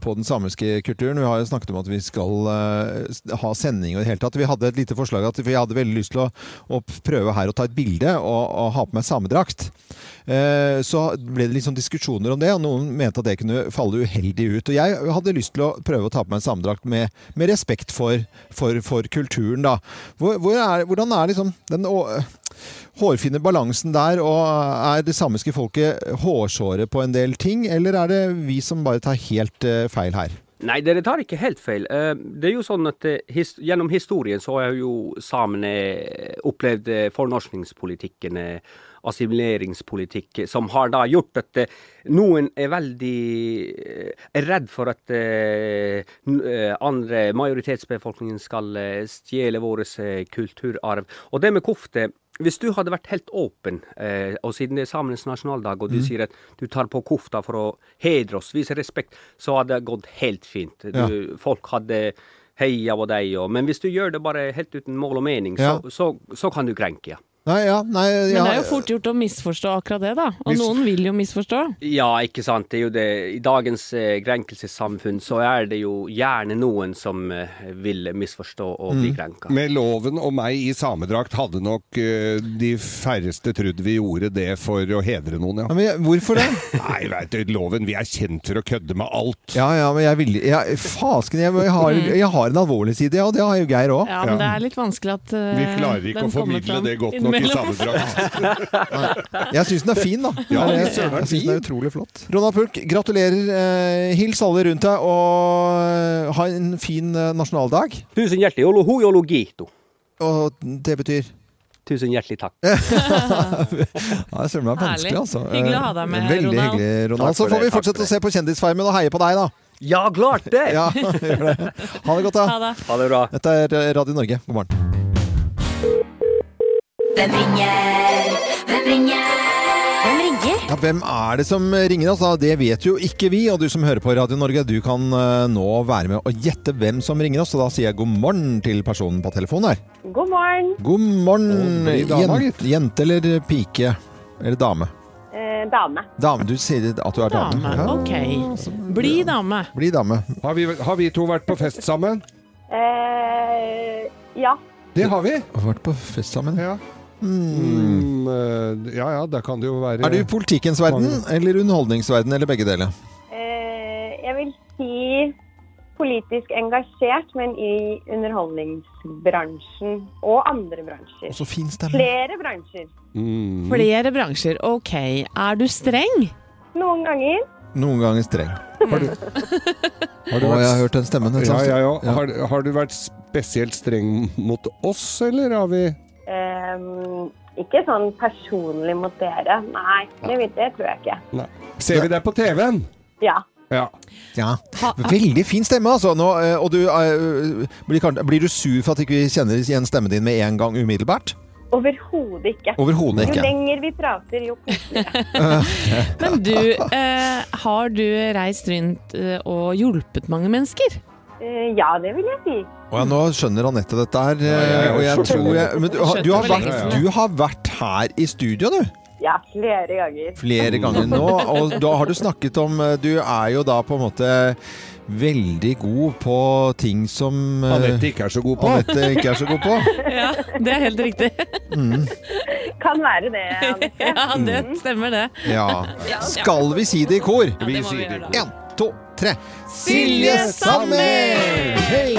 på den samiske kulturen. Vi har jo snakket om at vi skal uh, ha sending og det hele tatt. Vi hadde et lite forslag at jeg hadde veldig lyst til å, å prøve her å ta et bilde og, og ha på meg samedrakt. Uh, så ble det sånn diskusjoner om det, og noen mente at det kunne falle uheldig ut. Og jeg hadde lyst til å prøve å ta på meg en samedrakt med, med respekt for, for, for kulturen, da. Hvor, hvor er, hvordan er liksom den hårfine balansen der, og er det samiske folket hårsåre på en del ting, eller er det vi som bare tar helt eh, feil her? Nei, dere tar ikke helt feil. Eh, Det er jo sånn at eh, his gjennom historien så har jo samene opplevd fornorskningspolitikken, assimileringspolitikk, som har da gjort at noen er veldig redd for at andre majoritetsbefolkningen skal stjele vår kulturarv. Og det med kofte hvis du hadde vært helt åpen, eh, og siden det er samenes nasjonaldag, og du Mm. sier at du tar på kofta for å hedre oss, vise respekt, så hadde det gått helt fint. Du, Ja. Folk hadde heia på deg, og, men hvis du gjør det bare helt uten mål og mening, Ja. så, så, så kan du krenke, ja. Nei, ja, nei, Men det er jo fort gjort å misforstå akkurat det, da. Og Mis... noen vil jo misforstå. Ja, ikke sant. Det er jo det. I dagens eh, krenkelsessamfunn så er det jo gjerne noen som eh, vil misforstå og bli Mm. krenka. Med loven og meg i samedrakt hadde nok eh, de færreste trodd vi gjorde det for å hedre noen, ja. men hvorfor det? Nei, veit du, loven. Vi er kjent for å kødde med alt. Ja, ja, men jeg vil jeg, Fasken, jeg, jeg, har, jeg har en alvorlig side, ja, og det har jo Geir òg. Ja, men det er litt vanskelig at uh, Vi klarer ikke å formidle det godt nok i innimellom. Jeg syns den er fin, da. Ja, jeg, jeg jeg synes den er utrolig flott. Ronald Pulk, gratulerer. Eh, hils alle rundt deg, og eh, ha en fin eh, nasjonaldag. Tusen hjertelig. Yolo hu. Og det betyr Tusen hjertelig takk. Ja, det er søren meg vanskelig, altså. Hyggelig å ha deg med, Veldig Ronald. hyggelig, Ronald. Så får vi fortsette for å se på Kjendisfarmen og heie på deg, da. Ja, klart det! Ja, gjør det. Ha det godt, da. Ha det. Ha det bra. Dette er Radio Norge. God morgen. Hvem ringer? Hvem ringer? Hvem ringer? Ja, hvem er det som ringer oss? da? Det vet jo ikke vi. Og du som hører på Radio Norge, du kan eh, nå være med og gjette hvem som ringer oss. Og da sier jeg god morgen til personen på telefonen her. God morgen. God morgen. Dama, Jente eller pike? Eller dame? Eh, dame. Dame. Du sier at du er dame. Dame, Ja. ok. Bli dame. Bli dame. Har vi, har vi to vært på fest sammen? Eh, ja. Det har vi. Har vært på fest sammen. Ja. Hmm. Mm, eh, ja ja, da kan det jo være Er du i politikkens verden eller underholdningsverden, eller begge deler? Eh, jeg vil si politisk engasjert, men i underholdningsbransjen og andre bransjer. Så fin stemme. Flere bransjer. Mm. Flere bransjer. Ok. Er du streng? Noen ganger. Noen ganger streng. Har du, har du vært, jeg har hørt den stemmen. Ja, ja, ja. Har, har du vært spesielt streng mot oss, eller har vi Ehm, ikke sånn personlig mot dere. Nei, det, vet- det tror jeg ikke. Nei. Ser vi deg på TV-en? Ja. Ja. Ja. Veldig fin stemme, altså. Nå, eh, og du, eh, blir, blir du sur for at ikke vi kjenner igjen stemmen din med en gang umiddelbart? Overhodet ikke. Overhodet ikke. Jo lenger vi prater, jo koseligere. Men du, eh, har du reist rundt og hjulpet mange mennesker? Eh, ja, det vil jeg si. Og ja, nå skjønner Anette dette her. eh, og jeg tror jeg, men du, har- du, har vært, du har vært her i studio, du. Ja, flere ganger. Flere ganger nå. Og da har du snakket om eh, Du er jo da på en måte veldig god på ting som Anette ikke er så god på. Anette ikke er så god på. Ja, det er helt riktig. Mm. Kan være det, Anette. Ja, det stemmer det. Ja. Skal vi si det i kor? Ja, det må vi gjøre da. En, to, tre. Silje Sandmæl! Hei!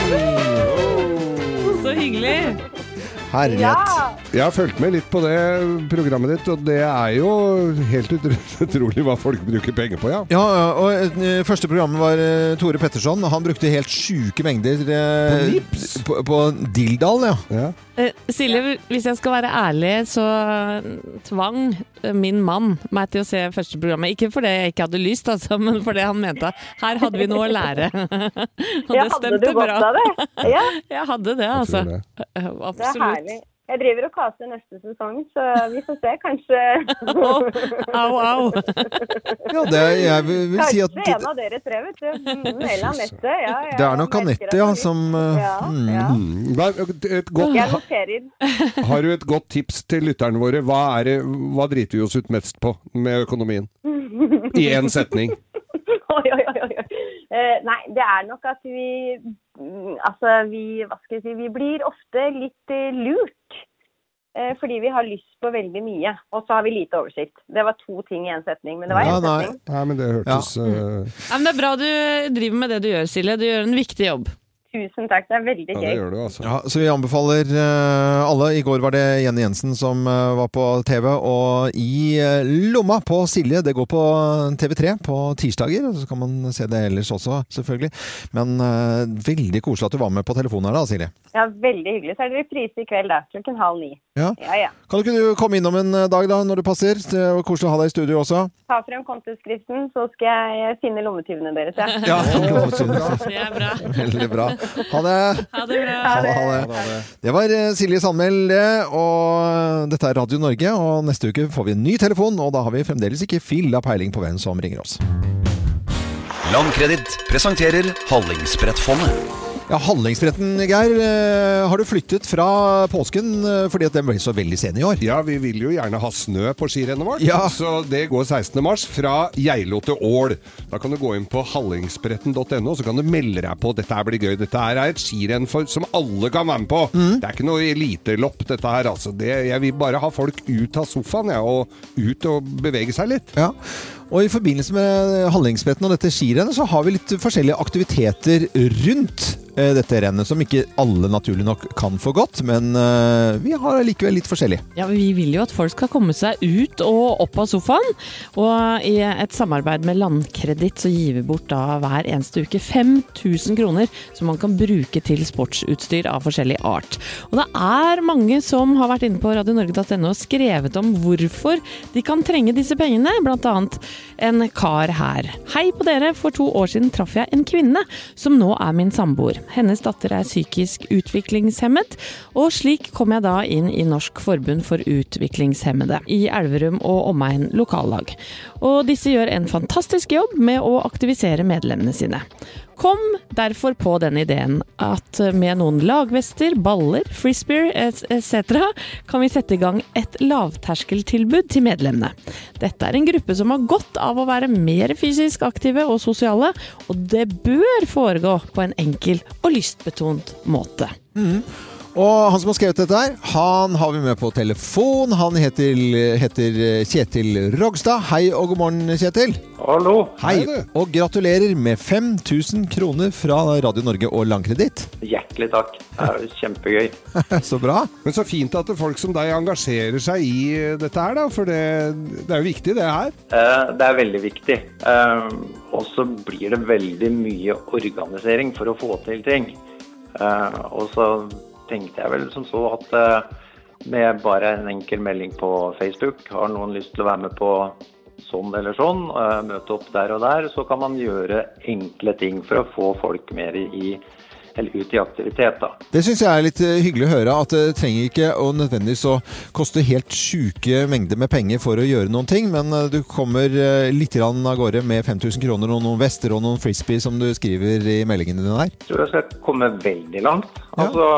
Så hyggelig. Herlighet. Jeg har fulgt med litt på det programmet ditt, og det er jo helt utrolig hva folk bruker penger på, ja. Ja, og eh, første programmet var eh, Tore Petterson. Han brukte helt sjuke mengder eh, På nips? På, på Dildal, ja. Eh, Silje, hvis jeg skal være ærlig, så tvang min mann meg til å se første programmet. Ikke fordi jeg ikke hadde lyst, altså, men fordi han mente her hadde vi noe å lære. Og Ja, det hadde stemte du godt bra. av det? Ja. Jeg hadde det, altså. Absolutt. Herlig. Jeg driver og caster neste sesong, så vi får se. Kanskje Au, au. Ja, det, jeg vil, vil si at Kanskje en av dere tre, vet du. Mm, Eller Anette. Ja, ja, det er nok Anette, ja, er som eh, Ja, mm. ja. Mm. Er Et godt, Jeg noterer. har du et godt tips til lytterne våre? Hva, er det, hva driter vi oss ut mest på med økonomien? I én setning. Oi, oi, oi, oi. Uh, nei, det er nok at vi Altså, vi Hva skal jeg si Vi blir ofte litt eh, lurt. Eh, fordi vi har lyst på veldig mye. Og så har vi lite oversikt. Det var to ting i én setning, men det var én ja, setning. Nei, men det hørtes eh, Ja, men det er bra du driver med det du gjør, Silje. Du gjør en viktig jobb. Tusen takk. Det er veldig gøy. Ja, det gjør du, altså. Ja, så vi anbefaler eh, alle. I går var det Jenny Jensen som eh, var på TV, og i eh, lomma på Silje. Det går på TV3 på tirsdager, så kan man se det ellers også, selvfølgelig. Men veldig koselig at du var med på telefonen her da, Silje. Ja, Veldig hyggelig. Så er det reprise i kveld, da. Klokken halv ni. Ja. Ja, ja. Kan ikke du komme innom en dag da, når det passer? Det var koselig å ha deg i studio også. Ta frem kontoskriften, så skal jeg finne lommetyvene deres. Ja, Det er bra. Veldig bra. Ha det. Ha det bra. Ha det, ha det. Det var eh, Silje Sandmæl, det. Og dette er Radio Norge. Og neste uke får vi en ny telefon, og da har vi fremdeles ikke filla peiling på hvem som ringer oss. Landkreditt presenterer Hallingsbrettfondet. Ja, Hallingsbretten, Geir. eh, Har du flyttet fra påsken eh, fordi at den ble så veldig sen i år? Ja, vi vil jo gjerne ha snø på skirennet vårt, Ja. så det går 16. mars fra Geilo til Ål. Da kan du gå inn på hallingsbretten.no, så kan du melde deg på. Dette her blir gøy. Dette her er et skirenn som alle kan være med på. Mm. Det er ikke noe elitelopp, dette her. Altså. Det, jeg vil bare ha folk ut av sofaen, ja, og ut og bevege seg litt. Ja. Og i forbindelse med Hallingsbretten og dette skirennet, så har vi litt forskjellige aktiviteter rundt eh, dette rennet, som ikke alle naturlig nok kan for godt, men eh, vi har likevel litt forskjellig. Ja, Vi vil jo at folk skal komme seg ut og opp av sofaen. Og i et samarbeid med Landkreditt så gir vi bort da hver eneste uke 5000 kroner som man kan bruke til sportsutstyr av forskjellig art. Og det er mange som har vært inne på radionorge.no og skrevet om hvorfor de kan trenge disse pengene, blant annet en kar her. Hei på dere, for to år siden traff jeg en kvinne som nå er min samboer. Hennes datter er psykisk utviklingshemmet, og slik kom jeg da inn i Norsk forbund for utviklingshemmede i Elverum og omegn lokallag. Og disse gjør en fantastisk jobb med å aktivisere medlemmene sine. Kom derfor på den ideen at med noen lagvester, baller, frisbeer etc. kan vi sette i gang et lavterskeltilbud til medlemmene. Dette er en gruppe som har godt av å være mer fysisk aktive og sosiale, og det bør foregå på en enkel og lystbetont måte. Og han som har skrevet dette her, han har vi med på telefon. Han heter, heter Kjetil Rogstad. Hei og god morgen, Kjetil. Hallo. Hei, og gratulerer med 5000 kroner fra Radio Norge og Langkreditt. Hjertelig takk. Det er jo kjempegøy. så bra. Men så fint at folk som deg engasjerer seg i dette her, da. For det, det er jo viktig, det her. Eh, Det er veldig viktig. Eh, Og så blir det veldig mye organisering for å få til ting. Eh, Og så tenkte jeg vel som så at eh, med bare en enkel melding på Facebook, har noen lyst til å være med på sånn eller sånn, eh, møte opp der og der, så kan man gjøre enkle ting for å få folk mer i, eller ut i aktivitet. da. Det syns jeg er litt eh, hyggelig å høre. At det trenger ikke å nødvendigvis å koste helt sjuke mengder med penger for å gjøre noen ting, men eh, du kommer eh, litt av gårde med 5000 kroner og noen vester og noen frisbee, som du skriver i meldingene dine her. Jeg tror jeg skal komme veldig langt. Altså,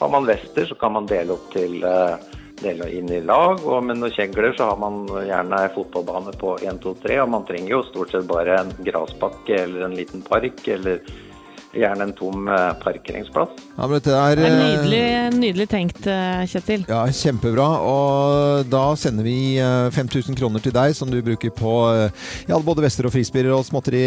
har man vester, så kan man dele opp til eh, dele inn i lag, og med noen kjegler så har man gjerne en fotballbane på 1, 2, 3, og man trenger jo stort sett bare en grasbakke eller en liten park, eller gjerne en tom eh, parkeringsplass. Ja, men dette er, Det er eh, nydelig, nydelig tenkt, eh, Kjetil. Ja, Kjempebra. Og da sender vi eh, 5000 kroner til deg, som du bruker på ja, både vester og frispirrer og småtteri,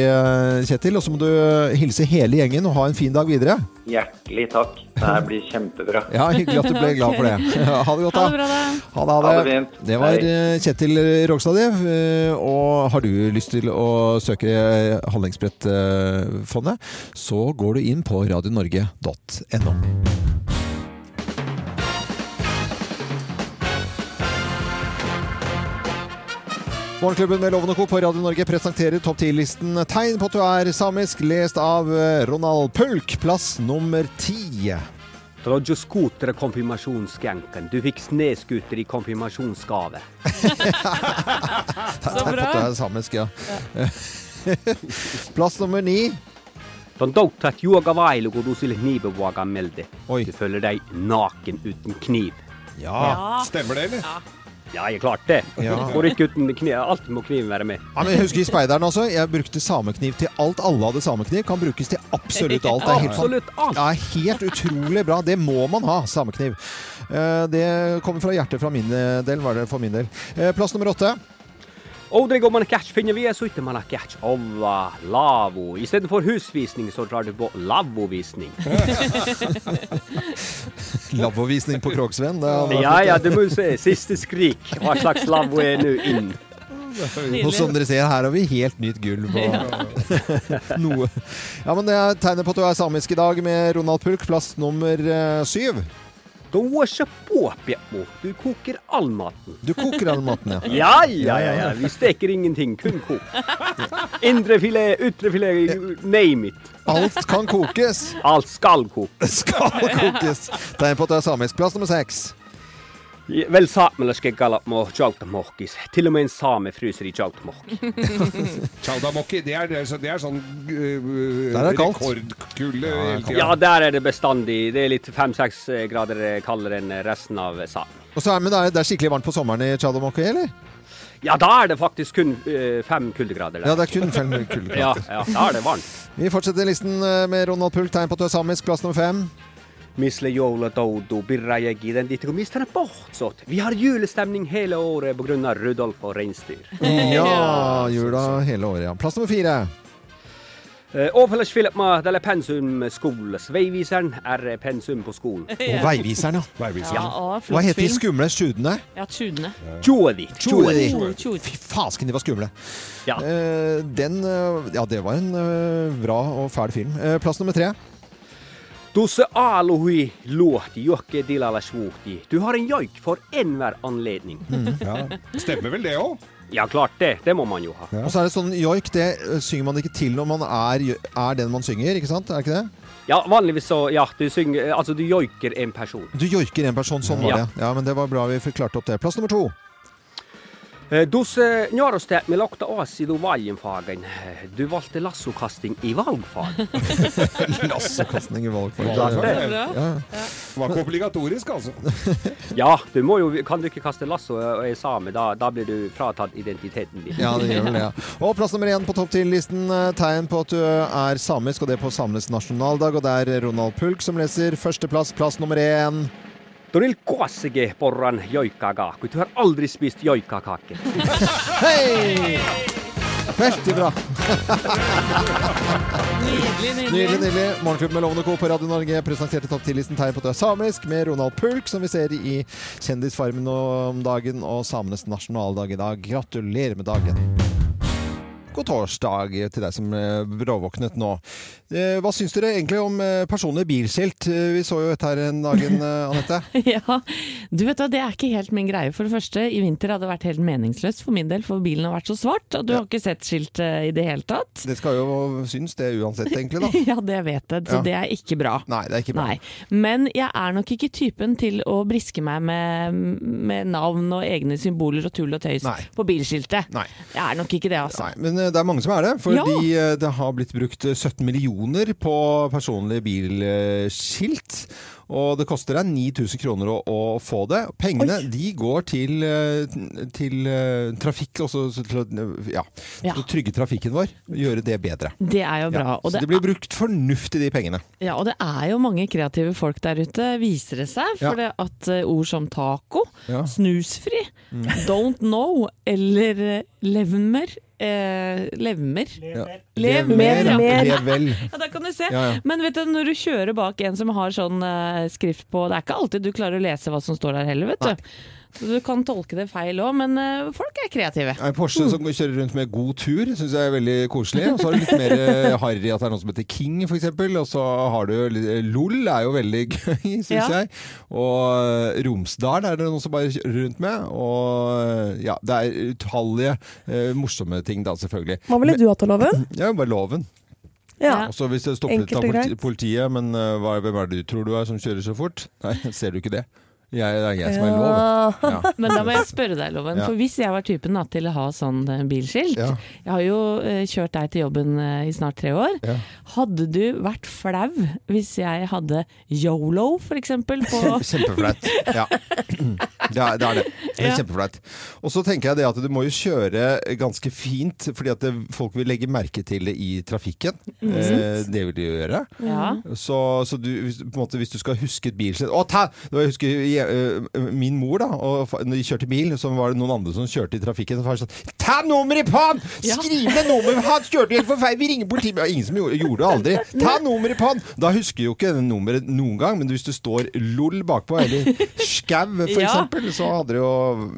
Kjetil. Og så må du hilse hele gjengen og ha en fin dag videre. Hjertelig takk. Det her blir kjempebra. Ja, Hyggelig at du ble glad for det. Ha det godt, da. Ha det bra, da. Ha det, ha det. Ha det. Det var Hei. eh, Kjetil Rogstad, det. Eh, Og har du lyst til å søke eh, Handlingsbrettfondet, så går du inn på radionorge.no. Morgenklubben med Loven og Co. på Radio Norge presenterer topp 10-listen Tegn på at du er samisk, lest av eh, Ronald Pulk, plass nummer ti. Roger Scooter er konfirmasjonsskjenken. Du fikk sneskuter i konfirmasjonsgave. Så bra. Tegn på at du er samisk, ja. Plass nummer ni. Yoga du melde. Du føler deg naken uten kniv. Ja. Stemmer det, eller? Ja, jeg klart det. Ja. Går ikke uten kniv. Alltid må kniven være med. Ja, men jeg husker i Speideren også. Jeg brukte samekniv til alt. Alle hadde samekniv. Kan brukes til absolutt alt. Det er helt, Absolutt alt. Ja, helt utrolig bra. Det må man ha, samekniv. Eh, Det kommer fra hjertet fra min del, var det for min del. Eh, Plass nummer åtte. Aldri går man catch finner vi, så ikke man har catch alla lavo. Istedenfor husvisning, så drar du på lavovisning. Lavvovisning på vært Ja, ja, du må jo se. Siste skrik. Hva slags lavvo er nå inn? Og som dere ser, her har vi helt nytt gulv og noe. Ja, men det er tegnet på at du er samisk i dag med Ronald Pulk, plass nummer eh, syv. Da ikke på, Bjeppo. Du koker all maten. Du koker all maten, ja. Ja, ja, ja. ja. Vi steker ingenting, kun kok. Indrefilet, ytrefilet, name it. Alt kan kokes. Alt skal kokes. Skal kokes. Tegn på at det er samisk. Plass nummer seks. Vel saamelaske kalat må jaltamokis. Til og med en same fryser i jaltamok. Chowdamokki, det er, det er, det er sånn uh, Der er det kaldt. rekordkulde hele tida. Ja, der er det bestandig. Det er litt fem-seks grader kaldere enn resten av Sápmi. Men det er, det er skikkelig varmt på sommeren i Chadamoki, eller? Ja, da er det faktisk kun eh, fem kuldegrader der. Ja, det er kun fem kuldegrader. Ja, ja, da er det varmt. Vi fortsetter listen eh, med Ronald Pulk. Tegn på at du er samisk. Plass nummer fem. Misle jola dodo, birra jeg den dit mister den. Vi har julestemning hele året av Rudolf og reinsdyr. Ja, jula hele året, ja. Plass nummer fire. Eh, Overfelles Filipma, delle pensum skoles. Veiviseren er pensum på skolen. Og Veiviseren, ja. Ja, å, flott Hva heter de skumle tjudene? Ja, Tjudene. Jodi. Fy fasken, de var skumle. Ja. Eh, den eh, Ja, det var en eh, bra og fæl film. Eh, plass nummer tre. Dose alohui luohti, jokke dilala svuhti. Du har en joik for enhver anledning. Ja. Stemmer vel det òg? Ja, klart det. Det må man jo ha. Og så er det sånn joik, det eh, synger man ikke til når man er, er den man synger, ikke sant? Er det ikke det? Ja, vanligvis så Ja, du synger Altså, du joiker en person. Du joiker en person, sånn var Ja. det. Ja, men det var bra vi fikk klart opp det. Plass nummer to. Eh, Dose njårostet med lokta oss i do valjenfagen. Eh, Du valgte lassokasting i valgfag. Lassokastning i valgfag. Det. Ja. Var ikke obligatorisk, altså. Ja, du må jo, kan du ikke kaste lasso og er same, da, da blir du fratatt identiteten din. Ja, det gjør vel det. Ja. Og plass nummer én på topp 10-listen. eh, Tegn på at du er samisk, og det på samenes nasjonaldag. Og det er Ronald Pulk som leser førsteplass, plass nummer én. Toril Koasige porran joikkaga, kun du har aldri spist joikkakake. Hei! Veldig bra. Nydelig, Nydelig, nydelig. Morgenklubben med Lovende Co. på Radio Norge presenterte topp 10-listen tegn på at du er samisk, med Ronald Pulk, som vi ser i Kjendisfarmen om dagen, og samenes nasjonaldag i dag. Gratulerer med dagen. God torsdag til deg som eh, bråvåknet nå. Eh, Hva syns dere egentlig om eh, personlige bilskilt? Eh, Vi så jo dette her en eh, Anette. Ja, du vet hva, det er ikke helt min greie. For det første, i vinter hadde det vært helt meningsløst for min del, for bilen har vært så svart, og du har ikke sett skilt eh, i det hele tatt. Det skal jo synes det uansett, egentlig, da. Ja, det vet jeg, så Ja. det er ikke bra. Nei, det er ikke bra. Nei. Men jeg er nok ikke typen til å briske meg med, med navn og egne symboler og tull og tøys på bilskiltet. Nei. Jeg er nok ikke det, altså. Nei, Men eh, det er mange som er det, fordi Ja. eh, det har blitt brukt eh, 17 millioner på personlige bilskilt. Og det koster deg 9000 kroner å, å få det. Pengene de går til, eh, til eh, trafikk, også til å ja, Ja. trygge trafikken vår. Gjøre det bedre. Det er jo bra. Ja, og så det det blir brukt fornuftig, de pengene. Ja, og det er jo mange kreative folk der ute, viser det seg. For det at eh, ord som taco, snusfri, Mm. don't know eller eh, levmer eh, Levmer? Ja. Lev Lev mer, ja. lev vel. Ja, der kan du se. Ja, ja. Men vet du, når du kjører bak en som har sånn eh, skrift på Det er ikke alltid du klarer å lese hva som står der heller, vet du. Så du kan tolke det feil òg, men uh, folk er kreative. En Porsche som kjører rundt med god tur, syns jeg er veldig koselig. Og så har du litt mer eh, harry at det er noe som heter King, f.eks. Og så har du eh, LOL er jo veldig gøy, syns Ja. jeg. Og Romsdal er det noen som bare kjører rundt med. Og ja, det er utallige uh, morsomme ting da, selvfølgelig. Hva ville du hatt av loven? Ja, bare loven. Ja. Og så hvis det stopper litt av politiet, men uh, hvem er det du tror du er som kjører så fort? Nei, ser du ikke det? Jeg, det er jeg som er lov. Ja. Men da må jeg spørre deg, Loven. For hvis jeg var typen da, til å ha sånn eh, bilskilt Ja. Jeg har jo uh, kjørt deg til jobben uh, i snart tre år. Hadde du vært flau hvis jeg hadde yolo, for eksempel? På Kjempeflaut. Ja. Det er det. Er det. det er Kjempeflaut. Og så tenker jeg det at du må jo kjøre ganske fint, fordi at folk vil legge merke til det i trafikken. Mm. Eh, det vil de jo gjøre. Ja. Så, så du, måte, hvis du skal huske et bilskilt Å, ta! Det var, jeg husker jeg, min mor, da. Og, når de kjørte bil, så var det noen andre som kjørte i trafikken. Og far det sånn Ta nummeret på han! Skriv ned nummeret! Han kjørte helt for feil! Vi ringer politiet! Det ingen som gjorde, det aldri. Ta nummeret på han! Da husker jo ikke det nummeret noen gang, men hvis du står LOL bakpå, eller skau for Ja. så hadde det jo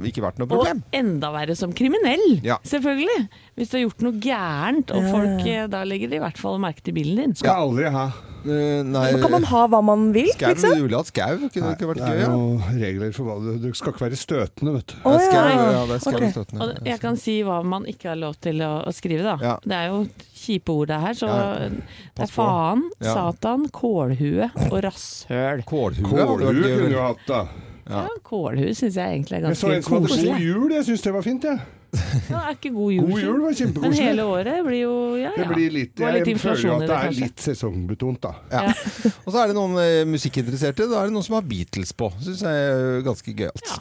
ikke vært noe problem. Og enda verre som kriminell, Ja. selvfølgelig. Hvis du har gjort noe gærent, og folk eh, Da legger de i hvert fall merke til bilen din. Skal aldri ha. Uh, nei, kan man ha hva man vil, skau, liksom? ville hatt skau? Kunne det ikke vært det gøy? er Ja? jo regler for hva du Du skal ikke være støtende, vet du. Oh, ja. Skau, ja, det er skau Ok. støttende. Og jeg kan si hva man ikke har lov til å, å skrive, da. Ja. Det er jo kjipe ord det her, så Ja. det er faen, Ja. satan, kålhue og rasshøl. Kålhue? Kunne du hatt, da. Ja, kålhue syns jeg egentlig er Jeg så ganske en som hadde god jul, jeg syns det var fint, jeg. Ja, er ikke god jul, God jul var Men hele året blir jo ja, Det blir litt, Det var litt jeg føler inflasjon jo i at det, det er kanskje. litt sesongbetont, da. Ja. Og så er det noen eh, musikkinteresserte. Da er det noen som har Beatles på. Syns jeg er ganske gøyalt.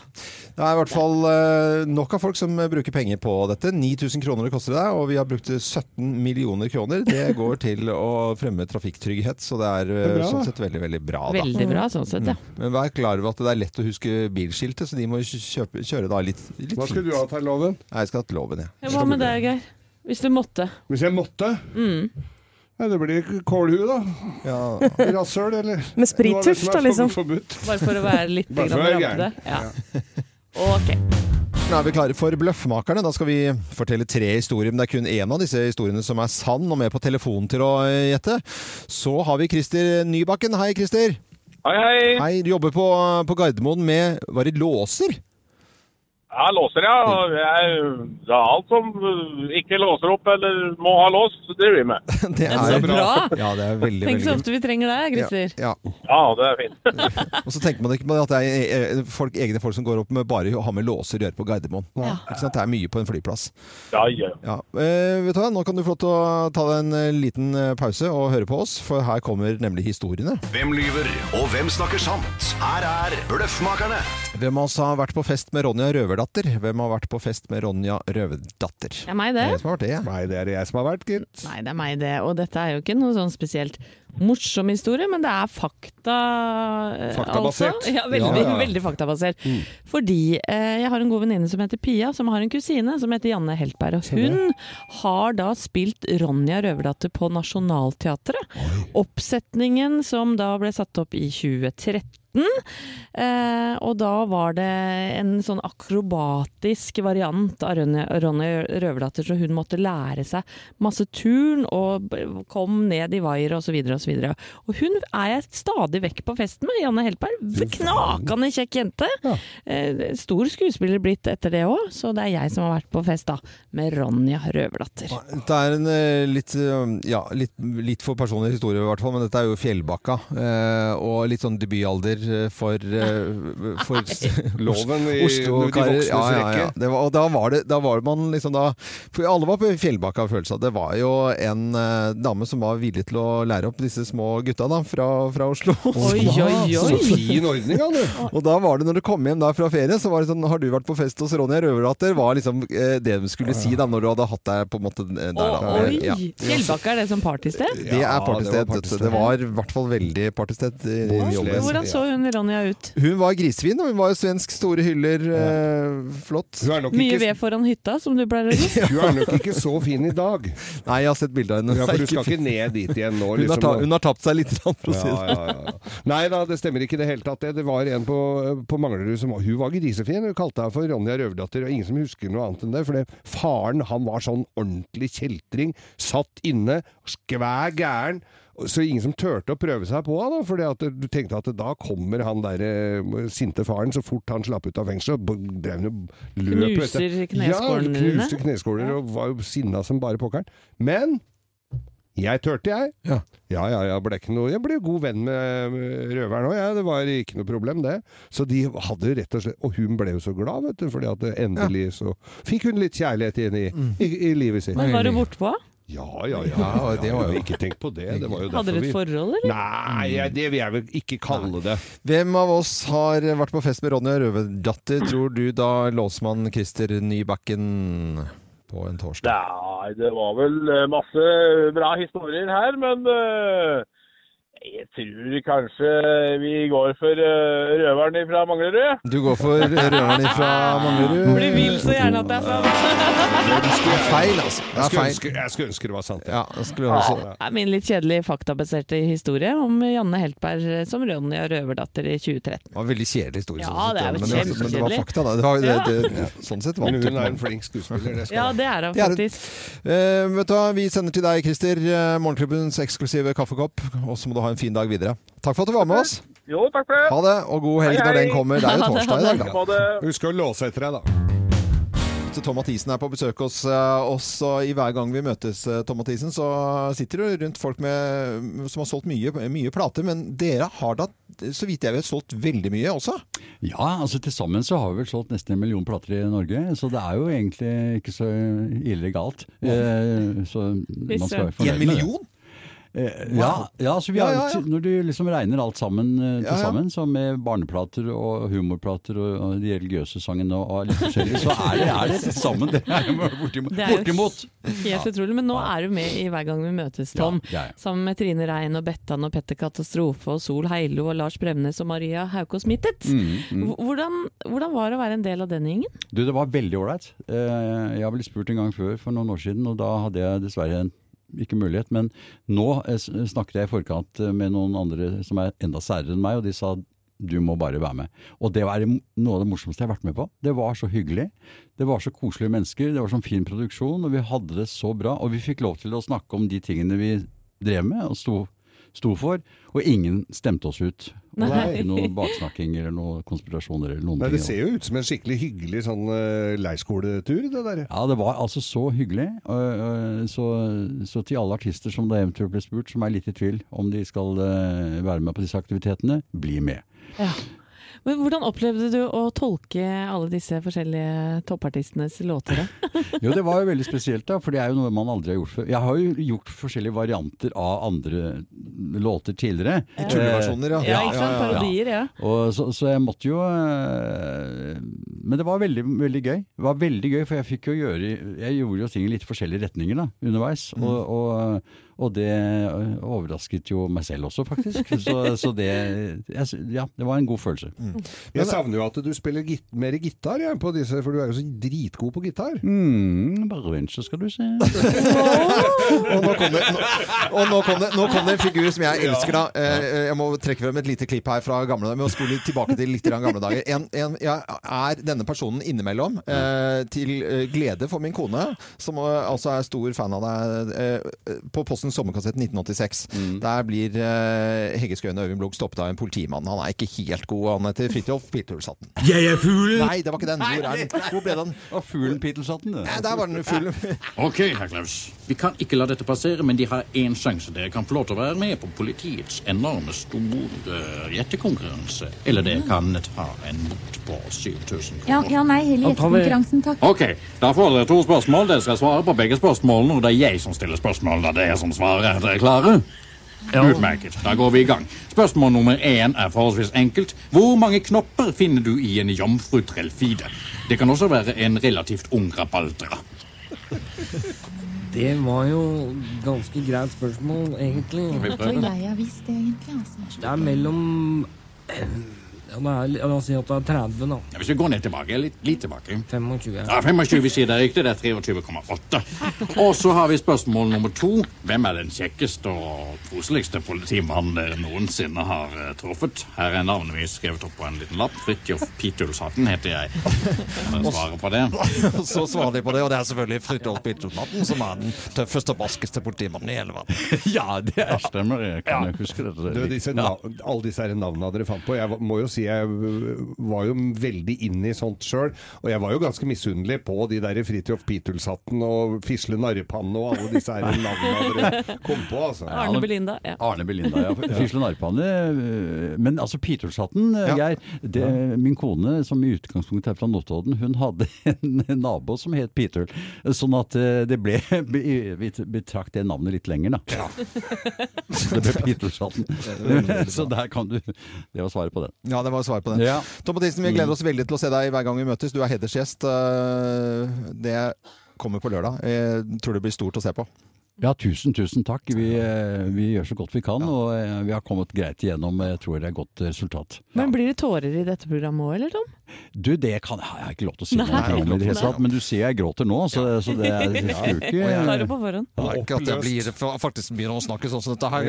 Det er i hvert fall eh, nok av folk som eh, bruker penger på dette. 9000 kroner det koster det, og vi har brukt 17 millioner kroner. Det går til å fremme trafikktrygghet, så det er, Det er bra, sånn sett veldig, veldig bra. Da. Veldig bra sånn sett, ja. Mm. Men vær klar over at det er lett å huske bilskiltet, så de må kjøpe, kjøre da litt, litt Hva skulle fint. du ha her, Loven? Nei, jeg skal ha loven, jeg. Ja, Hva med deg, Geir? Hvis du måtte? Hvis jeg måtte? Mm. Ja, det blir kålhue, da. Ja. Rasshøl, eller Med sprittusj, er da, er liksom. forbudt? Bare for å være litt rampete? Ja. Ja. Ok. Nå er vi klare for Bløffmakerne. Da skal vi fortelle tre historier. Men det er kun én av disse historiene som er sann, og med på telefonen til å eh, gjette. Så har vi Christer Nybakken. Hei, Christer. Hei, hei. Hei, Du jobber på, på Gardermoen med Var det låser? Ja, låser, ja. Jeg, det er alt som ikke låser opp eller må ha lås, det driver vi med. Det er så bra. Ja, det er veldig, Tenk så ofte vi trenger deg, Christer. Ja, Ja, det er fint. Og så tenker man ikke på at det er eh, folk, egne folk som går opp med bare å ha med låser å gjøre på Gardermoen. Ikke sant? Det er mye på en flyplass. Ja, ja. Ja. Eh, vet du hva? Nå kan du få lov til å ta deg en eh, liten eh, pause og høre på oss, for her kommer nemlig historiene. Hvem lyver, og hvem snakker sant? Her er Bløffmakerne. Hvem av oss har vært på fest med Ronja Røverdatter? Hvem har vært på fest med Ronja Røverdatter? Det er meg, det. Det er jeg som har vært det. Nei, det er det jeg som har vært, gitt. Nei, det er meg det. Og dette er jo ikke noe sånn spesielt morsom historie, men det er fakta. eh, Faktabasert. Altså. Ja, veldig, Ja, ja. veldig faktabasert. Mm. Fordi eh, jeg har en god venninne som heter Pia, som har en kusine som heter Janne Heltberg. Og hun har da spilt Ronja Røverdatter på Nationaltheatret. Oppsetningen som da ble satt opp i 2013. Eh, og da var det en sånn akrobatisk variant av Ronja, Ronja Røverdatter, så hun måtte lære seg masse turn og kom ned i vaier osv. Og, videre. og hun er jeg stadig vekk på festen med, Janne Heltberg. Knakende kjekk jente. Ja. stor skuespiller blitt etter det òg, så det er jeg som har vært på fest da, med Ronja Røverdatter. Det er en eh, litt, eh, ja, litt, litt for personlig historie, i hvert fall, men dette er jo Fjellbakka. eh, og litt sånn debutalder eh, for, eh, for Loven i Oslo-karer. Ja, ja, ja. Det var, og da var, det, da var man liksom da For alle var på Fjellbakka, følelsen av. Det var jo en eh, dame som var villig til å lære opp disse små gutta da, fra, fra Oslo. Oi, oi, oi. Så fin ordning, da, du. Og da var det, når du kom hjem da fra ferie, så var det sånn Har du vært på fest hos Ronja Røverdatter? Var liksom eh, det de skulle si da, når du hadde hatt deg på en måte eh, der. Da. Oi! Ja. Fjellbakka, er det som partysted? Det er partysted. det var partysted. Det var i hvert fall veldig partysted. i- i jobben. Hvordan så hun Ronja ut? Hun var grisefin, og hun var jo svensk. Store hyller. Eh, flott. Hun er nok Mye ikke, ved foran hytta, som du pleier å si? hun er nok ikke så fin i dag. Nei, jeg har sett bilde av henne. Ja, for du skal ikke ned dit igjen nå, Hun har, liksom. Hun har tapt seg litt, for å si det. ja, ja. Nei da, det stemmer ikke i det hele tatt. Det, det var en på, på Manglerud som var Hun var grisefin. Hun kalte henne for Ronja Røverdatter, og ingen som husker noe annet enn det. For det, faren han var sånn ordentlig kjeltring. Satt inne, skvær gæren. Så ingen som turte å prøve seg på henne, for du tenkte at da kommer han der eh, sinte faren så fort han slapp ut av fengselet. drev han og løp Knuser kneskålene Ja, knuste dine. kneskåler og var jo sinna som bare pokkeren. Men jeg turte, jeg. Ja. Ja, ja, jeg ble ikke noe Jeg ble god venn med røveren òg, jeg. Det var ikke noe problem, det. Så de hadde rett og slett Og hun ble jo så glad, vet du, fordi at endelig så fikk hun litt kjærlighet inn i, i, i livet sitt. Men var du bortpå? Ja, ja, ja. Ja, det var jo- Ikke tenk på det. det var jo Hadde dere et forhold, eller? Nei, det vil jeg vel ikke kalle det. Hvem av oss har vært på fest med Ronja Røverdatter, tror du da låsmann Christer Nybakken på en torsdag? Nei, det var vel eh, masse bra historier her, men eh, jeg tror kanskje vi går for uh, røveren fra Manglerud. Du går for røveren fra Manglerud? Blir vill så gjerne at det er sant. Det er feil, altså. Det Jeg er skulle, ønske, jeg skulle ønske det var sant. Ja, det. Det er min litt kjedelige faktabaserte historie om Janne Heltberg som Ronja Røverdatter i 2013. Det var en veldig kjedelig historie. Ja, sånn det er men, men det var fakta, da. Det var, det, Ja. det, sånn sett Men vant hun er en flink skuespiller. Det Ja, det er hun faktisk. er uh. Eh, vet du hva, Vi sender til deg, Christer, eh, Morgenklubbens eksklusive kaffekopp. Og så må du ha en fin dag videre. Takk for at du var med oss. Jo, takk for det. Ha det, og god helg Hei, når den kommer. Det er jo torsdag i dag, da. Husk å låse etter deg, da. Så Tom Mathisen er på besøk hos eh, oss, og i hver gang vi møtes, eh, Tom Mathisen, så sitter du rundt folk med, som har solgt mye, mye plater. Men dere har da, så vidt jeg vet, solgt veldig mye også? Ja, altså til sammen så har vi vel solgt nesten en million plater i Norge, så det er jo egentlig ikke så ille galt. Eh, så man skal være fornøyd En med det. million? Eh, ja, ja, så vi Ja, har, ja. Når du liksom regner alt sammen eh, til Ja, ja. sammen, så med barneplater og humorplater og, og de religiøse sangene og, og litt forskjellig, så er det, er det til sammen det er jo bortimot. Det er jo bortimot. Helt utrolig. Men nå er du med i Hver gang vi møtes, Tom. Ja, ja, ja. Sammen med Trine Rein og Bettan og Petter Katastrofe og Sol Heilo og Lars Bremnes og Maria Haukås Mittet. Mm, mm. Hvordan, hvordan var det å være en del av den gjengen? Du, det var veldig ålreit. Eh, Jeg har blitt spurt en gang før for noen år siden, og da hadde jeg dessverre en- ikke mulighet. Men nå eh, snakket jeg i forkant eh, med noen andre som er enda særere enn meg, og de sa du må bare være med. Og det var noe av det morsomste jeg har vært med på. Det var så hyggelig. Det var så koselige mennesker, det var sånn fin produksjon, og vi hadde det så bra. Og vi fikk lov til å snakke om de tingene vi drev med, og sto, sto for, og ingen stemte oss ut. Nei. ikke noe baksnakking eller noe konspirasjoner eller noen Nei, ting. det ser jo ut som en skikkelig hyggelig sånn uh, leirskoletur, det der. Ja, det var altså så hyggelig. Så, så til alle artister som da eventuelt ble spurt, som er litt i tvil om de skal øh, være med på disse aktivitetene, bli med. Ja. Men hvordan opplevde du å tolke alle disse forskjellige toppartistenes låter? da? Jo, det var jo veldig spesielt, da, for det er jo noe man aldri har gjort før. Jeg har jo gjort forskjellige varianter av andre låter tidligere. I tulleversjoner, ja. Ja, ikke sant? Parodier, ja. Og så, så jeg måtte jo øh, Men det var veldig, veldig gøy. Det var veldig gøy, for jeg fikk jo gjøre Jeg gjorde jo ting i litt forskjellige retninger da, underveis. Mm. Og, og, og det øh, overrasket jo meg selv også, faktisk. Så, så det jeg, Ja, det var en god følelse. Mm. Jeg savner jo at du spiller git mer gitar, jeg, på disse, for du er jo så dritgod på gitar. Mm, bare vent, så skal du se. og nå kom, det, nå, og nå, kom det, nå kom det en figur som jeg elsker, da. Eh, Jeg må trekke frem et lite klipp her fra gamle dager. Vi må spole tilbake til litt grann gamle dager. En, en, jeg er denne personen innimellom, eh, til eh, glede for min kone, som eh, altså er stor fan av deg. på på Postens sommerkassett 1986. Der blir uh, Hegge Skøyen og Øyvind Blunk stoppet av en politimann. Han er ikke helt god. Han heter Fridtjof Pitulsatten. Jeg er fuglen! Nei, det var ikke den. Hvor er den? Hvor ble den? Og fuglen Pitulsatten, det. Der var den fuglen. Ok, herr Klaus. Vi kan ikke la dette passere, men de har én sjanse. Dere kan få lov til å være med på politiets enorme store gjettekonkurranse. Eller dere kan ta en bot på 7000 Ja, ja, nei, hele gjettekonkurransen, takk. Ok, da får dere to spørsmål. Dere skal svare på begge spørsmålene, og det er jeg som stiller spørsmålene. Det er jeg som svarer. Er dere klare? Utmerket. Da går vi i gang. Spørsmål nummer én er forholdsvis enkelt. Hvor mange knopper finner du i en jomfrutrellfide? Det kan også være en relativt ung rabaldra. Det var jo ganske greit spørsmål, egentlig. Jeg tror jeg har visst det, egentlig. altså. Det er mellom Ja, det er, la oss si at det er 30, da. Ja, Hvis vi går ned tilbake, litt, litt tilbake. 25. Ja, 25 vi sier det er riktig. Det er 23,8. Og så har vi spørsmål nummer to. Hvem er den kjekkeste og koseligste politimannen dere noensinne har uh, truffet? Her er navnet mitt skrevet opp på en liten lapp. Fridtjof Pitulshatten heter jeg. Kan svare på det? Og så svarer de på det, og det er selvfølgelig Fridtjof Pitulsaten som er den tøffeste og barskeste politimannen i hele verden. Ja, det er stemmer. Jeg kan ja. huske dette. Du, disse, ja. alle disse navnene dere fant på, jeg må jo si jeg var jo veldig inne i sånt sjøl. Og jeg var jo ganske misunnelig på de der Fridtjof Pitulshatten og Fisle Narrepanne og alle disse her navnene dere kom på. Altså. Arne Belinda. Ja. Arne Belinda, ja. Fisle Narpanne. øh, Men altså Pitulshatten, øh, Ja. Geir. Det, min kone, som i utgangspunktet er fra Notodden, hun hadde en nabo som het Pitul. Sånn at øh, det ble Vi betrakk det navnet litt lenger, da. Det ble Pitulshatten. Så der kan du Det var svaret på den. Ja, det var svar på den. Ja. Tom Mathisen, vi gleder oss veldig til å se deg hver gang vi møtes. Du er hedersgjest. eh, Det kommer på lørdag. Jeg tror det blir stort å se på. Ja, tusen, tusen takk. Vi, øh, vi gjør så godt vi kan, og øh, vi har kommet greit igjennom. Jeg tror det er godt resultat. Men blir det tårer i dette programmet òg, eller Tom? Du, det kan jeg har ikke lov til å si Nei. noe om i det hele tatt, men du ser jeg gråter nå, så, så det er det skulle jo ikke Tar det på forhånd. Det ikke at jeg blir, faktisk begynner å snakke sånn som dette her.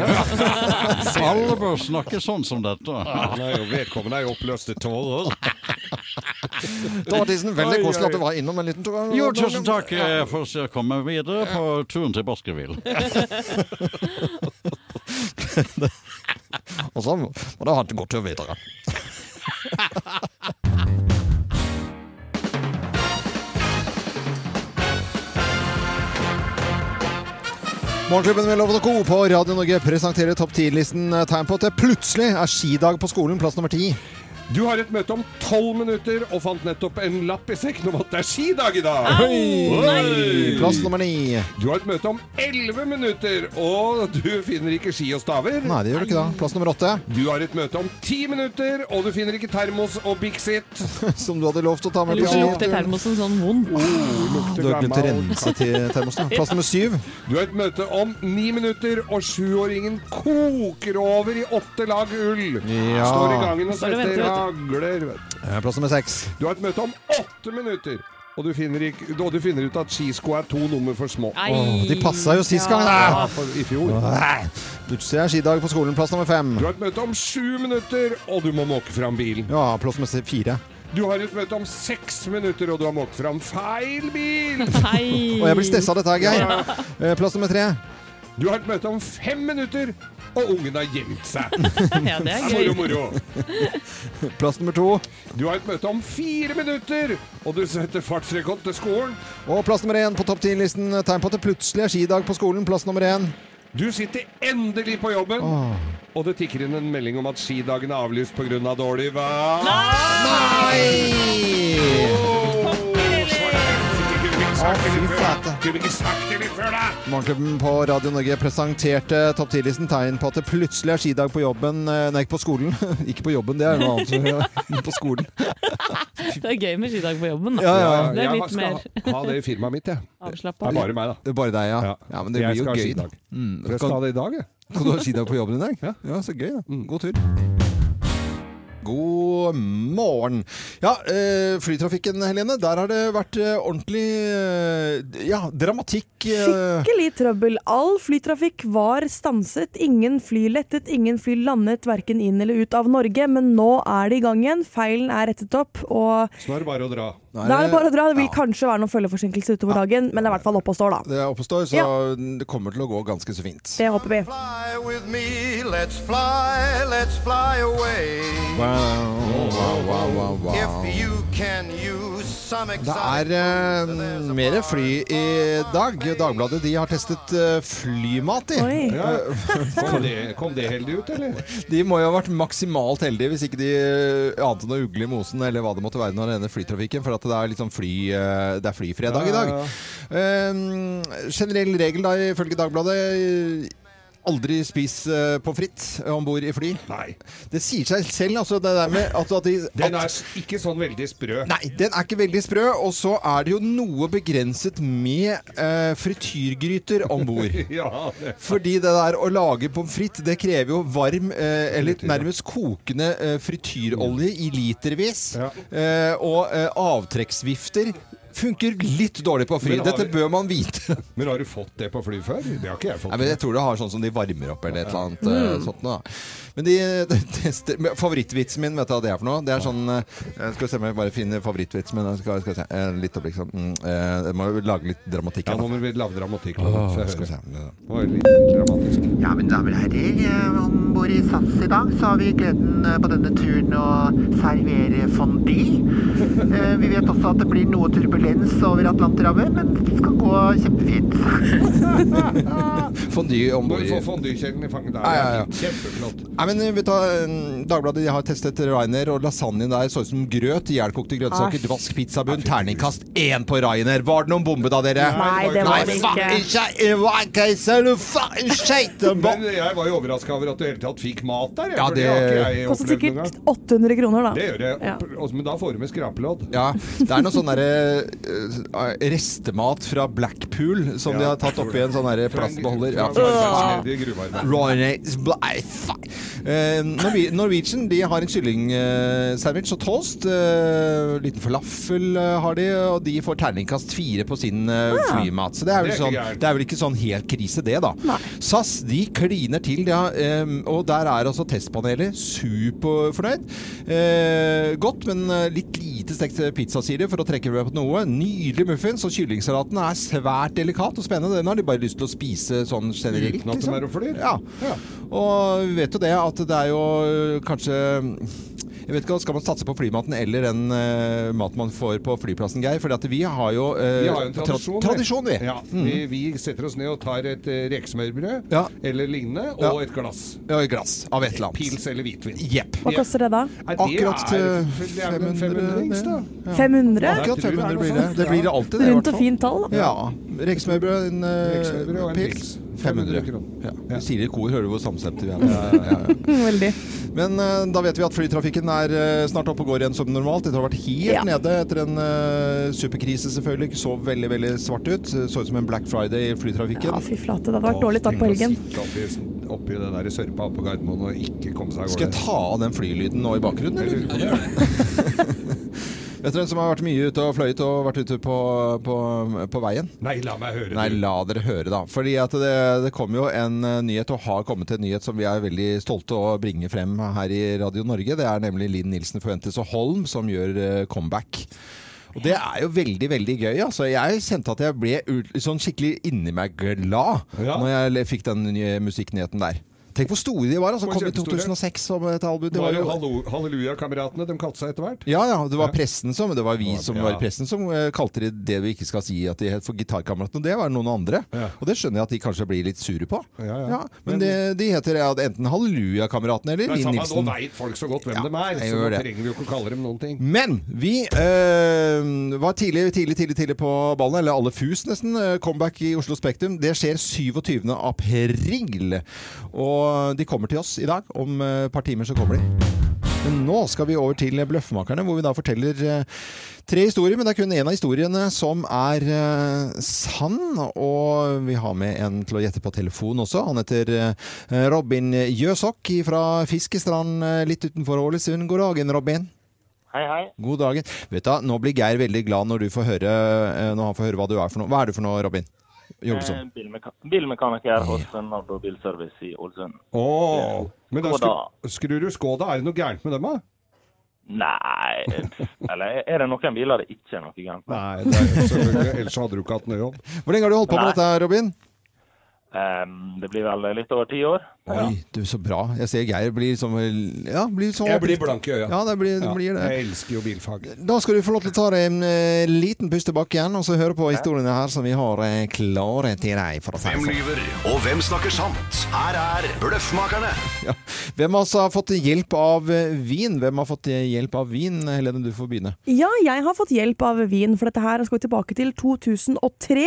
Alle bør snakke sånn som dette. Ja, vedkommende er jo oppløst i tårer. Mathisen, veldig koselig at du var innom en liten tur. Jo, tusen takk. for at jeg å komme videre på turen til Baskerville. Og så må du ha en god tur videre. Morgenklubben med Loven og Co. på Radio Norge presenterer topp 10-listen tegn på at det plutselig er skidag på skolen, plass nummer ti. Du har et møte om tolv minutter og fant nettopp en lapp i sekken om at det er skidag i dag. Oi! Plass nummer ni. Du har et møte om elleve minutter, og du finner ikke ski og staver. Nei, det gjør du ikke da. Plass nummer åtte. Du har et møte om ti minutter, og du finner ikke termos og Bixit. Som du hadde lovt å ta med Eller på så lukter termosen sånn vond. Du har glemt å rense til termosen. Plass nummer syv. Du har et møte om ni minutter, og sjuåringen koker over i åtte lag ull. Ja. Står i gangen og svetter hagler. vet du. Plass nummer seks. Du har et møte om åtte minutter. Og du finner, ikke, og du finner ut at skisko er to nummer for små. Nei. Åh, de passa jo sist gang. Ja, da. for i fjor. Plutselig er skidag på skolen. Plass nummer fem. Du har et møte om sju minutter, og du må måke fram bilen. Ja, plass nummer fire. Du har et møte om seks minutter, og du har måkt fram feil bil! Nei. Og jeg blir stressa av dette her, Geir. Eh, Plass nummer tre. Du har et møte om fem minutter, og ungen har gjemt seg. Ja, det er gøy. moro. moro. Plass nummer to. Du har et møte om fire minutter, og du setter fartsrekord til skolen. Og plass nummer én på topp 10-listen. Tegn på at det plutselig er skidag på skolen. Plass nummer én. Du sitter endelig på jobben, og det tikker inn en melding om at skidagen er avlyst pga. Av dårlig vær. Nei! fy Morgenklubben på Radio Norge presenterte topp 10-listen tegn på at det plutselig er skidag på jobben. eh, Nei, ikke på skolen. ikke på jobben, det er noe annet. På skolen. Det er gøy med skidag på jobben. da. Ja, ja, ja. Det er Jeg litt skal mer ha, ha det i firmaet mitt, jeg. avslappa. Det er bare meg, da. Det er bare deg, ja. ja men det Jeg blir jo skal ha gøy. skidag. Mm. Jeg skal ha det i dag, jeg. Skal du ha skidag på jobben i dag? Ja, så gøy. da. God tur. God morgen. Ja, eh, flytrafikken, Helene. Der har det vært eh, ordentlig eh, ja, dramatikk. Skikkelig trøbbel. All flytrafikk var stanset. Ingen fly lettet, ingen fly landet verken inn eller ut av Norge. Men nå er det i gang igjen. Feilen er rettet opp. Og Så nå er det bare å dra. Da er det bare å dra. Det vil kanskje være noen følgeforsinkelse utover dagen, men det er i hvert fall oppe og står, da. Det er oppe og står, så Ja. det kommer til å gå ganske så fint. Det håper vi. with me, let's fly, let's fly away. Wow, wow, wow, wow, wow. If you can use some Det er eh, mer fly i dag. Dagbladet de har testet eh, flymat, i. Ja. Eh, Kom det, kom det heldig ut, eller? De må jo ha vært maksimalt heldige hvis ikke de eh, ante noe ugle i mosen eller hva det måtte være når denne flytrafikken, for at det er sånn fly, eh, det er flyfredag i dag. Ja, Eh, generell regel da ifølge Dagbladet Aldri spis uh, pommes frites om bord i fly. Nei. Det sier seg selv, altså det der med at, at de Den er ikke sånn veldig sprø. Nei, den er ikke veldig sprø. Og så er det jo noe begrenset med uh, frityrgryter om bord. ja, det. Fordi det der å lage pommes frites, det krever jo varm, uh, eller nærmest kokende eh, frityrolje i litervis. Eh, og eh, avtrekksvifter funker litt dårlig på fly. Dette vi- bør man vite. Men har du fått det på fly før? Det har ikke jeg fått. Nei, men jeg tror det har sånn som de varmer opp eller et eller annet eh, Mm. sånt noe. Men de, de de, Favorittvitsen min, vet du hva det er for noe? Det er sånn eh, Skal vi se om jeg bare finner favorittvitsen min. Skal, skal se. Eh, Litt oppblikk sånn. Mm, eh, jeg må jo lage litt dramatikk Ja, nå må vi lage dramatikk. Åh, Få skal vi se. Det var litt dramatisk. Ja, men damer og herrer, om bord i SAS i dag så har vi gleden på denne turen å servere fondue. Eh, Vi vet også at det blir noe turbulens over Atlanterhavet, men det skal gå kjempefint. Fondue om bord Få fondykjelen i fanget der, Ja, ja, ja. kjempeflott. Nei, men vi tar, eh, Dagbladet de har testet Ryanair, og lasagnen der så ut som grøt. Ihjelkokte grønnsaker, dvask pizzabunn, terningkast én på Ryanair. Var det noen bombe da, dere? Nei, det var det ikke. faen ikke. Det ikke så faen skeit. Men jeg var jo overraska over at du i hele tatt fikk mat der. jeg, Ja, det- Kostet sikkert 800 kroner, da. Det gjør det, Ja. Men da får du med skrapelodd. Ja, det er noe sånn derre eh, restemat fra Blackpool som de har tatt oppi en sånn plastbeholder. Ja. Eh, Norwe- Norwegian de har en kyllingsandwich og toast. Uh, liten falafel eh, har de, og de får terningkast fire på sin eh, flymat. Så det er, vel ikke sånn, det er vel ikke sånn helt krise, det, da. SAS de kliner til, ja, um, og der er altså testpanelet superfornøyd. Uh, godt, men eh, litt lite stekt pizza, sier de, for å trekke på noe. Nydelig muffins, og kyllingsalaten er svært delikat og spennende. Den har de bare lyst til å spise sånn generelt. Uten at de er og flyr? Ja. Og vi vet jo det at det er jo kanskje jeg vet ikke, Skal man satse på flymaten eller den uh, maten man får på flyplassen, Geir? For vi har jo øh, Vi har jo en tra- tradisjon. tradisjon vi. Ja, Mm. vi, vi setter oss ned og tar et uh, rekesmørbrød Ja. eller lignende, og Ja. et glass. Ja, et glass av et eller annet. Pils eller hvitvin. Jepp. Hva koster det da? Det Akkurat til er, det er vel en 500 rings, da. 500? Akkurat Jeg tror det er 500 blir det. Det blir det alltid, det. Rundt og fint tall, da. Ja. Rekesmørbrød, en uh, og en pils. 500. 500 Ja. Vi sier det i kor, hører du hvor samstemte vi er. Ja, ja, ja. Veldig. Men eh, da vet vi at flytrafikken er eh, snart oppe og går igjen som normalt. Det har vært helt Ja. nede etter en uh, superkrise, selvfølgelig. Så veldig veldig svart ut. Så ut som en Black Friday i flytrafikken. Ja, fy flate. Det hadde vært dårlig start på helgen. Oppi, det der sørpa på Gardermoen og ikke komme seg av Skal jeg ta av den flylyden nå i bakgrunnen, eller? Vet dere hvem som har vært mye ute og fløyet og vært ute på, på, på veien? Nei, la meg høre Nei, la dere høre, da. Fordi at det, det kom jo en eh, nyhet, og har kommet en nyhet som vi er veldig stolte å bringe frem her i Radio Norge. Det er nemlig Linn Nilsen Fuentes og Holm som gjør eh, comeback. Og det er jo veldig, veldig gøy. Altså, jeg kjente at jeg ble sånn skikkelig inni meg glad Ja. når jeg fikk den nye musikknyheten der. Tenk hvor store de var. Altså, kom i 2006 som et album. Det var jo Halleluja-kameratene de kalte seg etter hvert. Ja, ja, det var pressen som Det var vi som var i pressen som eh, kalte det det vi ikke skal si at de het for Gitarkameratene. Det var noen andre. Og det skjønner jeg at de kanskje blir litt sure på. ja. men det, de heter enten Halleluja-kameratene eller er Linn Nilsen. nå veit folk så godt hvem de er, så nå trenger vi jo ikke å kalle dem noen ting. Men vi eh, var tidlig, tidlig, tidlig, tidlig på ballen, eller alle fus nesten. eh, Comeback i Oslo Spektrum. Det skjer 27. april. Og de kommer til oss i dag. Om eh, et par timer så kommer de. Men nå skal vi over til Bløffmakerne, hvor vi da forteller eh, tre historier. Men det er kun én av historiene som er eh, sann. Og vi har med en til å gjette på telefon også. Han heter Robin Jøsok fra Fiskestrand litt utenfor Ålesund. God dagen, Robin. Hei, hei. God dagen. Vet du, nå blir Geir veldig glad når, du får høre, når han får høre hva du er for noe. Hva er du for noe, Robin? Jobber Eh, bilmeka bilmekaniker hos Nardo Bilservice i Ålesund. Oh, men da Skoda. skrur du Skoda, er det noe gærent med dem da? Nei Eller er det noen biler det ikke er noe gærent med? Nei, det er selvfølgelig, ellers hadde du ikke hatt noe jobb. Hvor lenge har du holdt på med Nei. dette, Robin? Um, det blir vel litt over ti år. Oi, du, så bra. Jeg ser Geir blir som Ja, blir sånn Jeg blir blank i øya. Ja, det blir, det blir det. Jeg elsker jo bilfag. Da skal du få lov til å ta deg en uh, liten pust tilbake igjen, og så høre på historiene her som vi har uh, klare til deg. For å si Hvem lyver, og hvem snakker sant? Her er Bløffmakerne. Ja. Hvem altså har fått hjelp av eh, vin? Hvem har fått hjelp av vin? Helene, du får begynne. Ja, jeg har fått hjelp av vin, for dette her skal vi tilbake til 2003.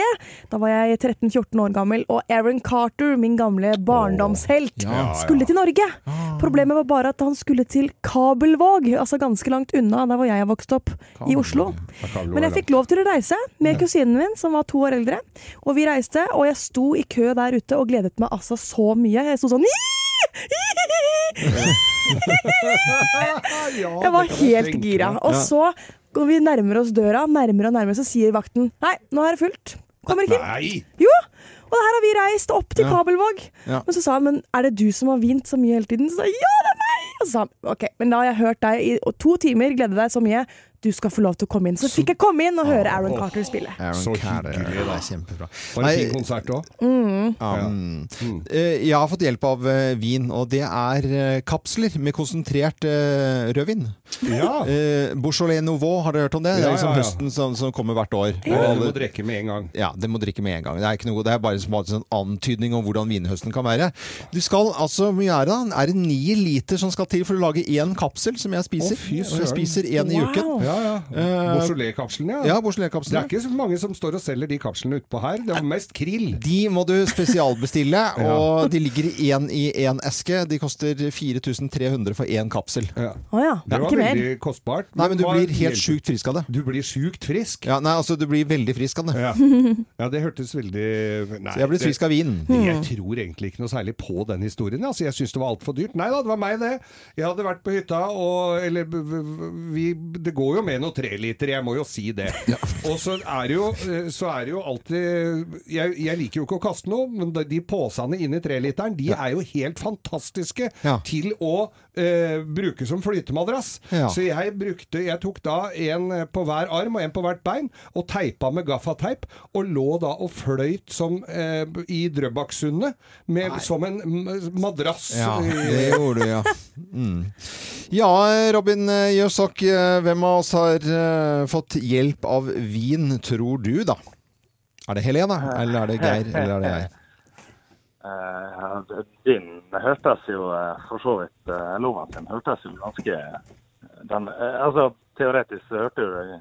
Da var jeg 13-14 år gammel, og Aaron Carter, min gamle barndomshelt, Ja. skulle til Norge. Problemet var bare at han skulle til Kabelvåg, altså ganske langt unna der hvor jeg vokst opp, i Oslo. Men jeg fikk lov til å reise med kusinen min, som var to år eldre. Og vi reiste, og jeg sto i kø der ute og gledet meg altså så mye. Jeg sto sånn Jeg var helt gira. Og så, når vi nærmer oss døra, nærmere og nærmere, så sier vakten Nei, nå er det fullt. Kommer ikke inn. Jo! Og her har vi reist opp til. Kabelvåg. Men så sa han, men er det du som har vint så mye hele tiden? Så sa jeg, ja, det er meg! Og så sa han, ok, men da har jeg hørt deg i to timer, glede deg så mye. Du skal få lov til å komme inn. Så fikk jeg komme inn og høre Aaron Carter spille. Aaron Så Carter, hyggelig, det da. kjempebra. Var det en fin konsert òg? Mm. Ja, mm. Eh, Jeg har fått hjelp av eh, vin, og det er eh, kapsler med konsentrert rødvin. Ja. Eh, Beaujolais Nouveau, har dere hørt om det? Det er liksom ja, ja. høsten som, som kommer hvert år. Ja, alle- må drikke med en gang. Ja, det må drikke med en gang. Det er, ikke noe, det er bare en sånn antydning om hvordan vinhøsten kan være. Du skal altså, mye er det da? Er det ni liter som skal til for å lage én kapsel, som jeg spiser? Å, fy og jeg spiser én i uken. Ja, ja. Eh, Beaujolais-kapslene, ja. Ja, Det Beaujolais-kapslene. er ikke så mange som står og selger de kapslene utpå her. Det er mest krill. De må du spesialbestille, og de ligger i én i én eske. De koster 4300 for én kapsel. Ja. Å ja, Det var ikke mer. veldig kostbart. Nei, men du blir helt sjukt frisk av det. Du blir sjukt frisk? Ja, nei, altså, du blir veldig frisk av det. Ja. ja, det hørtes veldig Nei, Så jeg blir det- frisk av vin. Jeg tror egentlig ikke noe særlig på den historien. Altså, jeg syns det var altfor dyrt. Nei da, det var meg, det. Jeg hadde vært på hytta, og Eller vi, det går jo med noe treliter, jeg må jo si det. Og så er det jo, eh, så er det jo alltid jeg, jeg liker jo ikke å kaste noe, men de posene inni treliteren, de er jo helt fantastiske Ja. til å eh, bruke som flytemadrass. Ja. Så jeg brukte Jeg tok da en på hver arm og en på hvert bein, og teipa med gaffateip, og lå da og fløyt som eh, i Drøbaksundet, som en madrass. Ja, det gjorde du, ja. Mm. Ja, Robin Jøsak, eh, hvem av oss har uh, fått hjelp av vin, tror du, da? Er det Helene, eller er det Geir, eller er det jeg? Eh, din hørtes jo eh, for så vidt uh, Loven sin hørtes jo ganske den, eh, Altså, teoretisk hørte det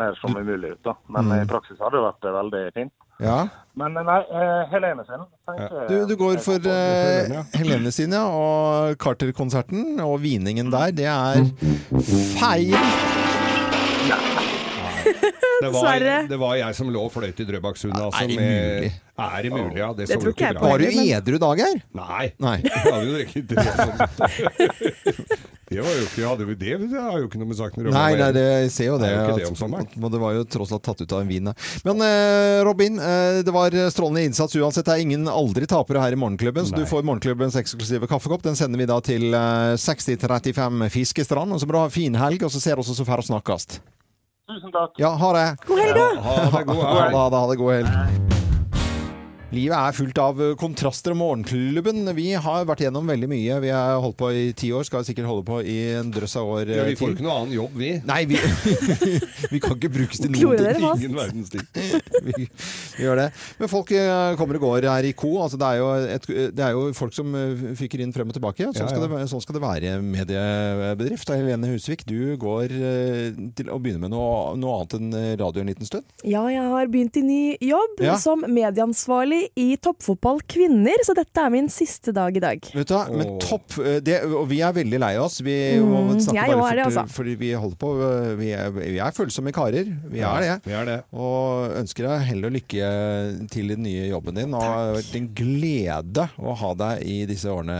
mer som umulig ut, da. Men Mm. i praksis hadde det vært eh, veldig fint. Ja. Men eh, nei, eh, Helene sin tenker Du, du går for eh, Helene sin, ja, og Carter-konserten, og viningen der, det er feil. Det var, det var jeg som lå og fløyt i Drøbaksundet. Altså, Er det med- mulig? Er det mulig, ja. Det, Det så tror ikke jeg bra på Var du edru da, Geir? Nei. Nei. Jeg hadde jo drukket tre. Det var jo ikke, hadde det, det har jo ikke noe med saken å gjøre. Nei, nei, det, jeg ser jo Det det. jo ikke det om sommeren. at- det var jo tross alt tatt ut av en vin. Men eh, Robin, eh, det var strålende innsats uansett. Det er ingen aldri tapere her i Morgenklubben, så du får Morgenklubbens eksklusive kaffekopp. Den sender vi da til eh, 6035 Fiskestrand. Og så må du ha fin helg, og så ser vi oss så færre snakkast. Tusen takk. Ja, ha det. God helg, da! Ha det, god Ha helg. ha det, ha det. God helg. Livet er fullt av eh, kontraster. og Morgenklubben Vi har vært gjennom veldig mye. Vi har holdt på i ti år, skal sikkert holde på i en drøss av år. Ja, vi eh, får ikke noe annen jobb, vi. Nei, vi, vi kan ikke brukes til noen ting. Ingen verdens ting. vi, vi gjør det. Men folk eh, kommer og går her i ko. Altså, det, er jo et, det er jo folk som eh, fyker inn frem og tilbake. Sånn, Skal, ja. det, sånn skal det være i mediebedrift. Helene Husvik, du går eh, til å begynne med noe, noe annet enn eh, radio en liten stund. Ja, jeg har begynt i ny jobb Ja. som medieansvarlig i toppfotball kvinner, så dette er min siste dag i dag. Vet du hva, men topp eh, det, Og vi er veldig lei oss. Vi Mm, må snakke jeg bare er det, fort, altså. fordi vi holder på eh, Vi er, vi er følsomme karer. Vi Ja, er det. vi er det. Og ønsker deg hell og lykke til i den nye jobben din. Og det har vært en glede å ha deg i disse årene,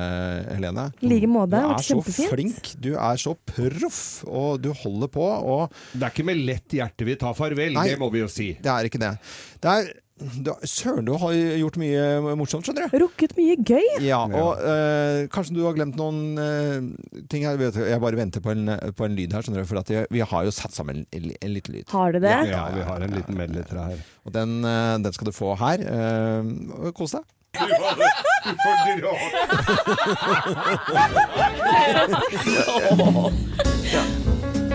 Helene. I like måte. Du Det har er så kjempefint. flink. Du er så proff, og du holder på. Og Det er ikke med lett hjerte vi tar farvel, Nei. det må vi jo si. det er ikke det. Det er Søren, du har gjort mye morsomt, skjønner du. Rukket mye gøy. Ja, og øh, kanskje du har glemt noen øh, ting her. Jeg bare venter på en, på en lyd her, skjønner du. For at jeg, vi har jo satt sammen en, en liten lyd. Har du det? Ja, vi har en liten medletre her. Og den, øh, den skal du få her. Eh, Kos deg.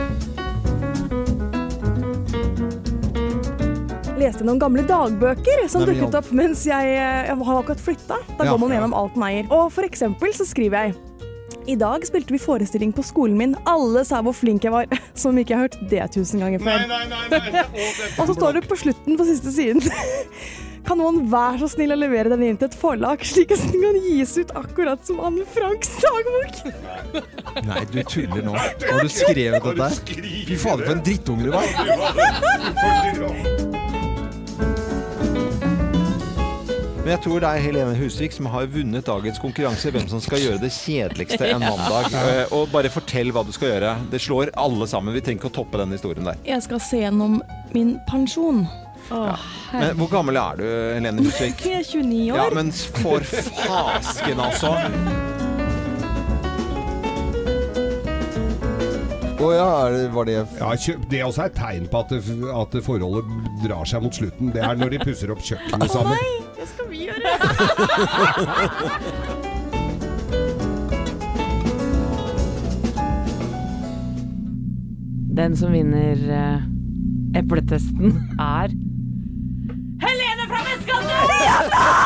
Leste noen gamle dagbøker som Nei, dukket opp mens jeg, jeg har akkurat flytta. Da Ja. går man gjennom alt man eier. Og for eksempel så skriver jeg i dag spilte vi forestilling på skolen min. Alle sa hvor flink jeg var. Som ikke jeg har hørt det tusen ganger før. Og så står det på slutten på siste siden Kan noen være så snill å levere den inn til et forlag, slik at den kan gis ut akkurat som Anne Franks dagbok? Nei, du tuller nå. Har du skrevet dette? Fy fader, for en drittunge du var. Men jeg tror det er Helene Husvik som har vunnet dagens konkurranse. Hvem som skal gjøre det kjedeligste en mandag. Eh, Og bare fortell hva du skal gjøre. Det slår alle sammen. Vi trenger ikke å toppe den historien der. Jeg skal se gjennom min pensjon. Men hvor gammel er du, Helene Husvik? Jeg er 29 år. Ja, men for fasken, altså. Å ja, er var det Ja, Det Det er også et tegn på at, det, at forholdet drar seg mot slutten. Det er når de pusser opp kjøkkenet sammen. Det skal vi gjøre. Den som vinner eh, epletesten, er Helene fra Vestkanten!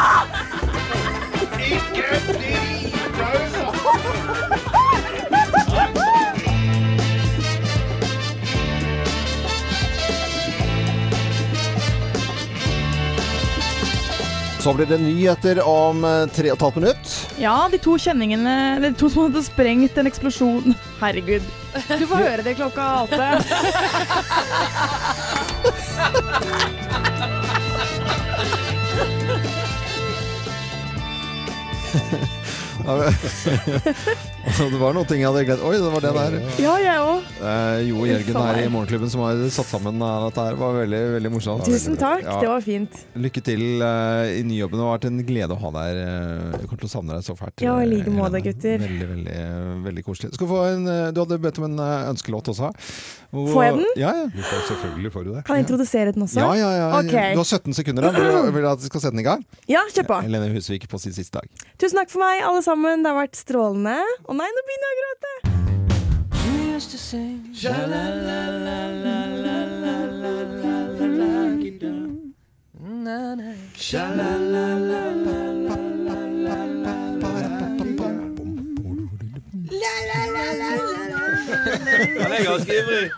Så blir det nyheter om eh, tre og et halvt minutt. Ja, de to kjenningene De to som hadde sprengt en eksplosjon. Herregud. Du får høre det klokka åtte. Det var noen ting jeg hadde glemt. Oi, det var det der. Ja, jeg òg. Eh, Jo Jørgen her i Morgenklubben som har satt sammen eh, dette her. var veldig veldig morsomt. Tusen takk. Ja. Det var fint. Lykke til eh, i nyjobben. Det har vært en glede å ha deg her. eh, Jeg kommer til å savne deg så fælt. Ja, i eh, like måte, Helene. gutter. Veldig, veldig, eh, veldig koselig. Skal få en, eh, du hadde bedt om en eh, ønskelåt også. Hvor- Får jeg den? Ja, ja. Du får selvfølgelig får du det. Kan jeg introdusere den også? Ja, ja, ja. Okay. Du har 17 sekunder. da. Vil du, vil du at vi skal sette den i gang? Ja, kjør på. Helene Husvik på sin siste dag. Tusen takk for meg, alle sammen. Det har vært strålende. Å nei, nå begynner jeg å gråte. Han er ganske ivrig.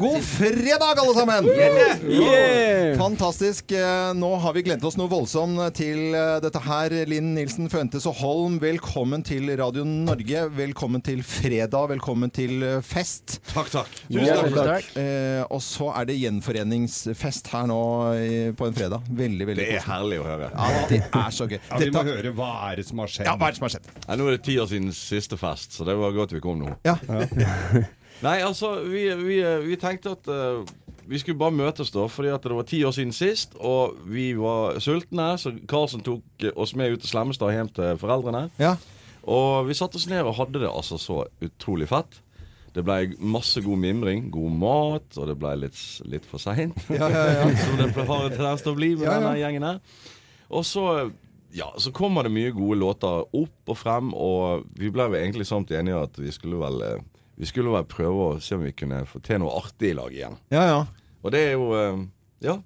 God fredag, alle sammen! Yeah! Fantastisk. Eh, Nå har vi gledet oss noe voldsomt til eh, dette her. Linn Nilsen Føntes og Holm, velkommen til Radio Norge. Velkommen til fredag. Velkommen til eh, fest. Takk, takk. Tusen takk. Eh, og så er det gjenforeningsfest her nå på en fredag. Veldig, veldig Det er herlig å høre. Ja, det er så gøy. Ja, vi må Dette- høre hva er det som har skjedd. Ja, hva er det som har skjedd? Nå er det ti år siden siste fest, så det var godt vi kom nå. Ja. Nei, altså, vi, vi, vi tenkte at uh, vi skulle bare møtes da, fordi at det var ti år siden sist, og vi var sultne, så Karlsen tok oss med ut til Slemmestad hjem til foreldrene. Ja. Og vi satte oss ned og hadde det altså så utrolig fett. Det ble masse god mimring, god mat, og det ble litt, litt for seint. Ja, ja, ja. Som det har en tendens til å bli med denne gjengen her. Og så ja, så kommer det mye gode låter opp og frem, og vi ble vel egentlig samt enige at vi skulle vel eh, Vi skulle vel prøve å se om vi kunne få til noe artig i lag igjen. Ja, ja. Og det er jo eh, Ja.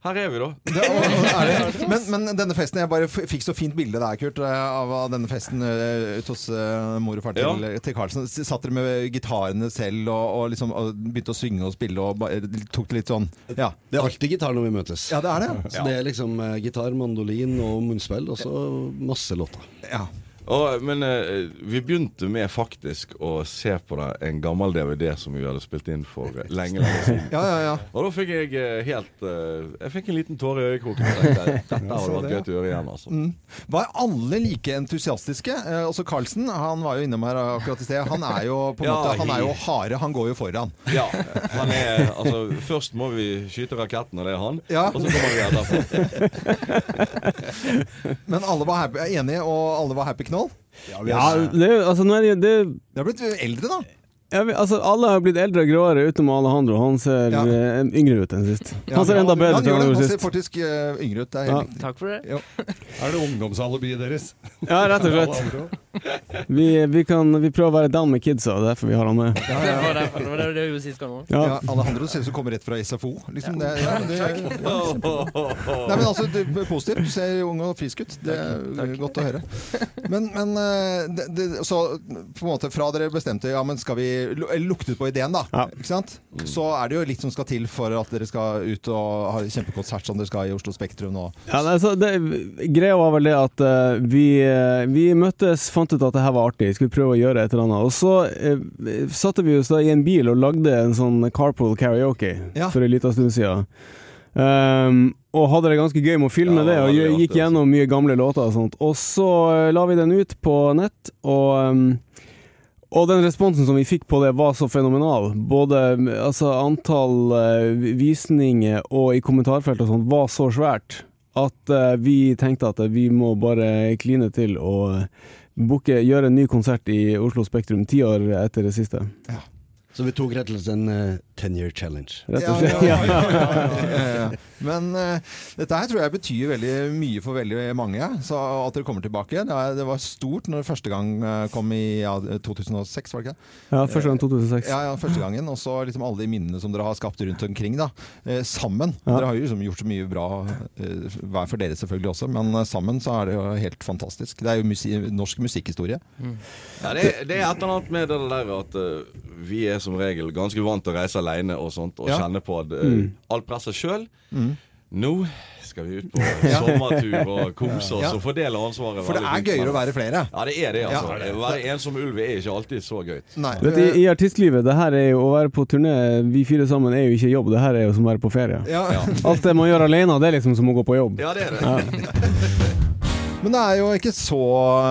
Her er vi, da. Det, og, og, er det, men, men denne festen Jeg bare fikk så fint bilde der, Kurt, eh, av denne festen ute hos eh, mor og far til, til Karlsen. Satt dere med gitarene selv og, og liksom og begynte å synge og spille og bare, tok det litt sånn Ja. Det er alltid gitar når vi møtes. Ja, det er det. Så det er liksom gitar, mandolin og munnspill, og så masse låter. Ja. Og, men eh, vi begynte med faktisk å se på det, en gammel DVD som vi hadde spilt inn for lenge lenge siden. Ja, ja, ja. Og da fikk jeg eh, helt eh, Jeg fikk en liten tåre i øyekroken. og tenkte, Dette hadde vært gøy å gjøre igjen. altså. Mm. Var alle like entusiastiske? Eh, også Carlsen, han var jo innom her akkurat i sted. Han er jo på en Ja, måte Han er jo hare, han går jo foran. Ja. Han er, altså, først må vi skyte raketten, og det er han. Ja. Og så kommer vi etterpå. Men alle var happy, enige, og alle var happy? Ja, vi er jo- altså, nå er det, det det har blitt eldre, da. Ja, vi, altså, alle har blitt eldre og gråere utenom Alejandro. Han ser Ja. uh, yngre ut enn sist. Ja, Han ser enda bedre ut enn han gjorde sist. Han ser faktisk uh, yngre ut. Det er Ja. helt. Takk for det. Er det ungdomsalibiet deres? Ja, rett og slett. Vi, vi, kan, vi prøver å være down med kidsa, det er derfor vi har han med. Det var det var det du gjorde sist gang òg. Ja. Alejandro ser ut som kommer rett fra SFO. Liksom det, ja, det, ja, Nei, men altså, det er positivt. Du ser ung og frisk ut. Det er godt å høre. Men, men eh, det, det, så på en måte fra dere bestemte Ja, men skal vi luktet på ideen, da. Ikke sant? Så er det jo litt som skal til for at dere skal ut og ha kjempekonsert som dere skal i Oslo Spektrum nå. Ja, nei, så det, greia var vel det at uh, vi, uh, vi møttes, fant ut at det her var artig, skulle prøve å gjøre et eller annet. Og så uh, satte vi oss da i en bil og lagde en sånn carpool karaoke Ja. for en liten stund siden. Um, og hadde det ganske gøy med å filme Ja, det, og gikk gjennom mye gamle låter og sånt. Og så eh, la vi den ut på nett, og um, og den responsen som vi fikk på det var så fenomenal. Både altså, antall eh, visninger og i kommentarfeltet og sånt var så svært at uh, vi tenkte at vi må bare kline til og eh, booke, gjøre en ny konsert i Oslo Spektrum ti år etter det siste. Så vi tok rett og slett en 10 year challenge. Rett og slett. ja, ja, ja, ja, ja, ja. Men uh, dette her tror jeg betyr veldig mye for veldig mange. Så at dere kommer tilbake. Det, er, det var stort når det første gang eh, kom i ja, 2006, var det ikke det? Ja, første gang 2006. Ja, ja, første gangen. Og så liksom alle de minnene som dere har skapt rundt omkring. da Uh, Sammen. Ja. Dere har jo liksom gjort så mye bra eh, hver for dere selvfølgelig også, men eh, sammen så er det jo helt fantastisk. Det er jo musi norsk musikkhistorie. Ja, det, er- det er et eller annet med det der at uh, vi er som regel ganske vant til å reise alene og sånt, og Ja. kjenne på uh, Mm. alt presset sjøl. Mm. Nå skal vi ut på sommertur og kose oss Ja. og fordele ansvaret. For det er gøyere å være flere. Ja, det er det. altså. Ja. Å være ensom ulv er ikke alltid så gøy. Vet, i, I artistlivet, det her er jo å være på turné, vi fire sammen, er jo ikke jobb. Det her er jo som å være på ferie. Ja. Alt det man gjør alene, det er liksom som å gå på jobb. Ja, det er det. Men det er jo ikke så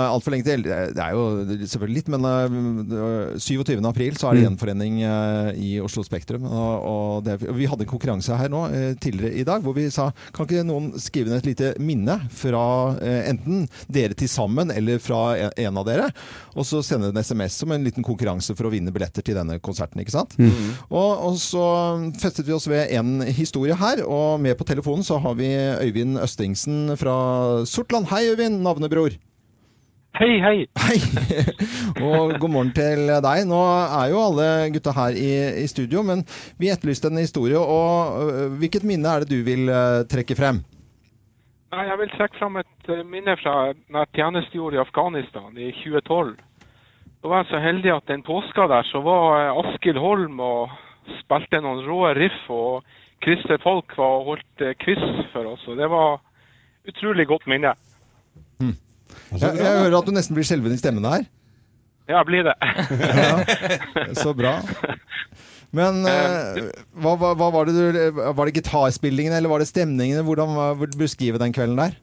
altfor lenge til. Det er jo selvfølgelig litt, men eh, 27. april så er det Mm. gjenforening eh, i Oslo Spektrum. Og, det, vi hadde en konkurranse her nå eh, tidligere i dag hvor vi sa kan ikke noen skrive ned et lite minne fra eh, enten dere til sammen eller fra en, en av dere, og så sende en SMS som en liten konkurranse for å vinne billetter til denne konserten. ikke sant? Mm. Og, og så festet vi oss ved en historie her, og med på telefonen så har vi Øyvind Østingsen fra Sortland. Hei, Øyvind, navnebror. Hei, hei. Hei, og god morgen til deg. Nå er jo alle gutta her i, i studio, men vi etterlyste en historie. og øh, Hvilket minne er det du vil øh, trekke frem? Jeg vil trekke frem et eh, minne fra når jeg tjenestegjorde i Afghanistan i 2012. Da var jeg så heldig at den påska der så var Askild Holm og spilte noen rå riff, og Christer Falk var og holdt quiz for oss. og Det var utrolig godt minne. Jeg, jeg hører at du nesten blir skjelven i stemmen her. Ja, blir det. Så bra. Men uh, hva, hva, hva var det du Var det gitarspillingen eller var det stemningen? Hvordan var- vil du beskrive den kvelden der?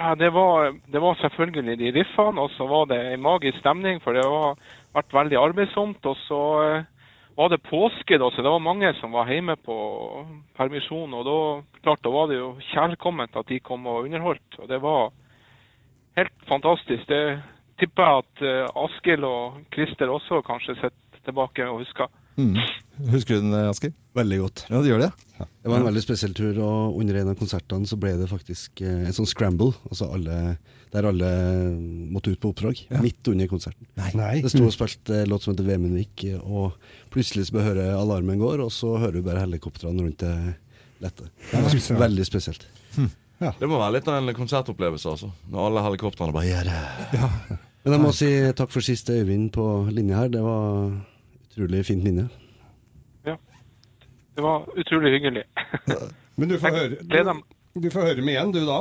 Ja, det var, det var selvfølgelig de riffene, og så var det en magisk stemning, for det har vært veldig arbeidsomt. Og så eh, var det påske, da, så det var mange som var hjemme på permisjon. Og da, klart, da var det jo kjærkomment at de kom og underholdt. Og det var helt fantastisk. Det tipper jeg at uh, Askild og Christer også kanskje sitter tilbake og husker. Mm. Husker du den, Askild? Veldig godt. Ja, det gjør det? Det var en veldig spesiell tur, og under en av konsertene så ble det faktisk eh, en sånn scramble, altså alle, der alle måtte ut på oppdrag, midt under konserten. Nei. Det sto og spilte låt som heter Vemundvik, og plutselig så hører alarmen går, og så hører du bare helikoptrene rundt det lette. Det var veldig spesielt. Det må være litt av en konsertopplevelse, altså. Når alle helikoptrene bare gjør det. Men jeg må si takk for sist Øyvind på linje her, det var utrolig fint minne. Det var utrolig hyggelig. Men du får, høre, du, du får høre med igjen, du da?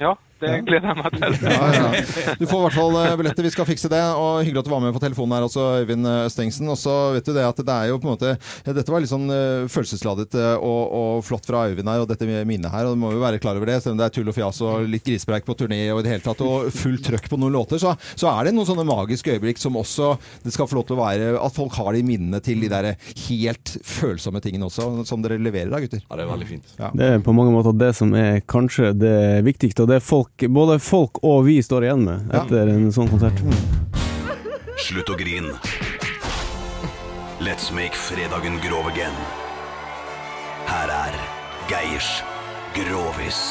Ja, det gleder jeg meg til. Ja, ja. Du får i hvert fall eh, billetter, vi skal fikse det. Og hyggelig at du var med på telefonen her også, Øyvind eh, Stengsen. Og så vet du det at det er jo på en måte Dette var litt sånn eh, følelsesladet og, og flott fra Øyvind her, og dette minnet her. Og du må jo være klar over det, selv om det er tull og fjas og litt grisepreik på turné og i det hele tatt, og fullt trøkk på noen låter, så, så er det noen sånne magiske øyeblikk som også det skal få lov til å være At folk har de minnene til de der helt følsomme tingene også, som dere leverer da, gutter. Ja, det er veldig fint. Det er på mange måter det som er kanskje det viktigste, og det folk, både folk og vi står igjen med etter en sånn konsert. Slutt å grin. Let's make fredagen grov again. Her er Geirs Grovis.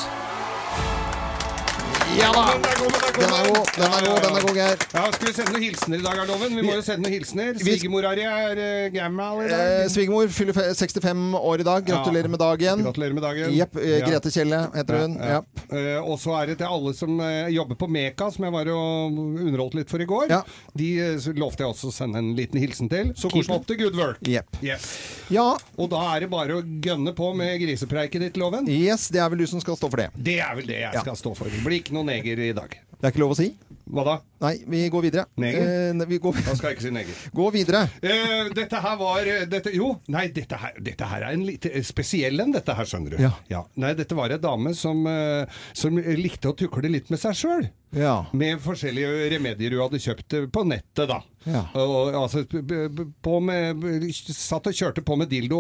Ja da! Den er god, den er god, den er god, Geir. Ja, skal vi sende noen hilsener i dag, er loven? Vi må jo sende noen hilsener. Svigermor Svigermora er uh, gammal i dag. Eh, Svigermor fyller 65 år i dag. Gratulerer med dagen. Gratulerer med dagen. Jepp. eh, Ja. Grete Kjelle heter hun. Ja, Ja. ja. Eh, og så er det til alle som eh, jobber på Meka, som jeg var og underholdt litt for i går. De eh, lovte jeg også å sende en liten hilsen til. Så koselig. opp til good work. Jepp. Yes. Ja. Og da er det bare å gønne på med grisepreiket ditt, Loven. Yes, det er vel du som skal stå for det. Det er vel det jeg skal stå for. Blir ikke noe neger i dag. Det er ikke lov å si? Hva da? Nei, vi går videre. Neger? Eh, vi går, Da skal jeg ikke si neger. gå videre. Eh, dette her var eh, dette, Jo, nei, dette her, dette her er en litt eh, spesiell en, dette her, skjønner du. Ja. Nei, dette var ei dame som, eh, som likte å tukle litt med seg sjøl. Ja. Med forskjellige remedier hun hadde kjøpt på nettet, da. Ja. Og, altså, med, satt og kjørte på med dildo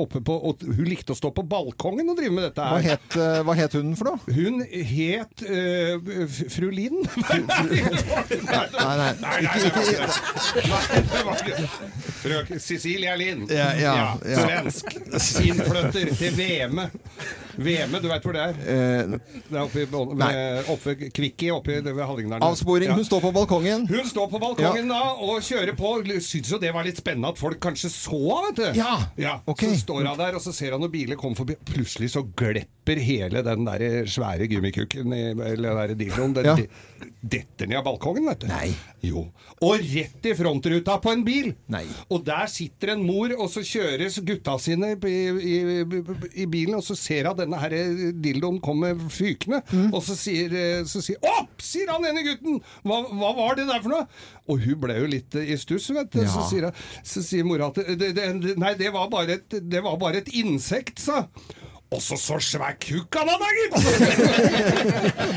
oppe på Og hun likte å stå på balkongen og drive med dette Hva her. het, eh, hva het hun for noe? Hun het uh, fru Linn. Nei, nei. Nei, nei, Nei, Frøken Cecilia Lind. Ja, ja, ja. Svensk. Innflytter til Veme. Veme, du veit hvor det er? Eh, Det er oppe, Bål- oppe Kvikki, oppe ved Hallingdalen. avsporing. Hun står på balkongen. Hun står på balkongen da og kjører på. Syns jo det var litt spennende at folk kanskje så vet du. Ja, ok. Så står hun der, og så ser han når biler kommer forbi. Plutselig så glepper hele den der svære gummikukken, i- eller den der dildoen, den Ja. detter ned av balkongen, vet du. Nei. Jo. Og rett i frontruta på en bil. Nei. Og der sitter en mor, og så kjøres gutta sine i, i, i bilen, og så ser hun denne her dildoen komme fykende, Mm. og så sier, så sier Opp! sier han ene gutten! Hva, hva var det der for noe? Og hun ble jo litt i stuss, vet du. Så, sier, så sier mora at det, det, det, Nei, det var bare et, det var bare et insekt, sa også så svær kukk han hadde, gitt!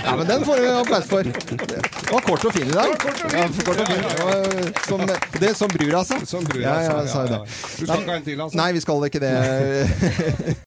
Ja, men den får du applaus for. Det var kort og fin i dag. Ja, kort og fin. Og var Som, det som brura sa. Som brura ja, ja, sa, ja, ja. Du skal ikke ha en til, altså? Nei, vi skal ikke det.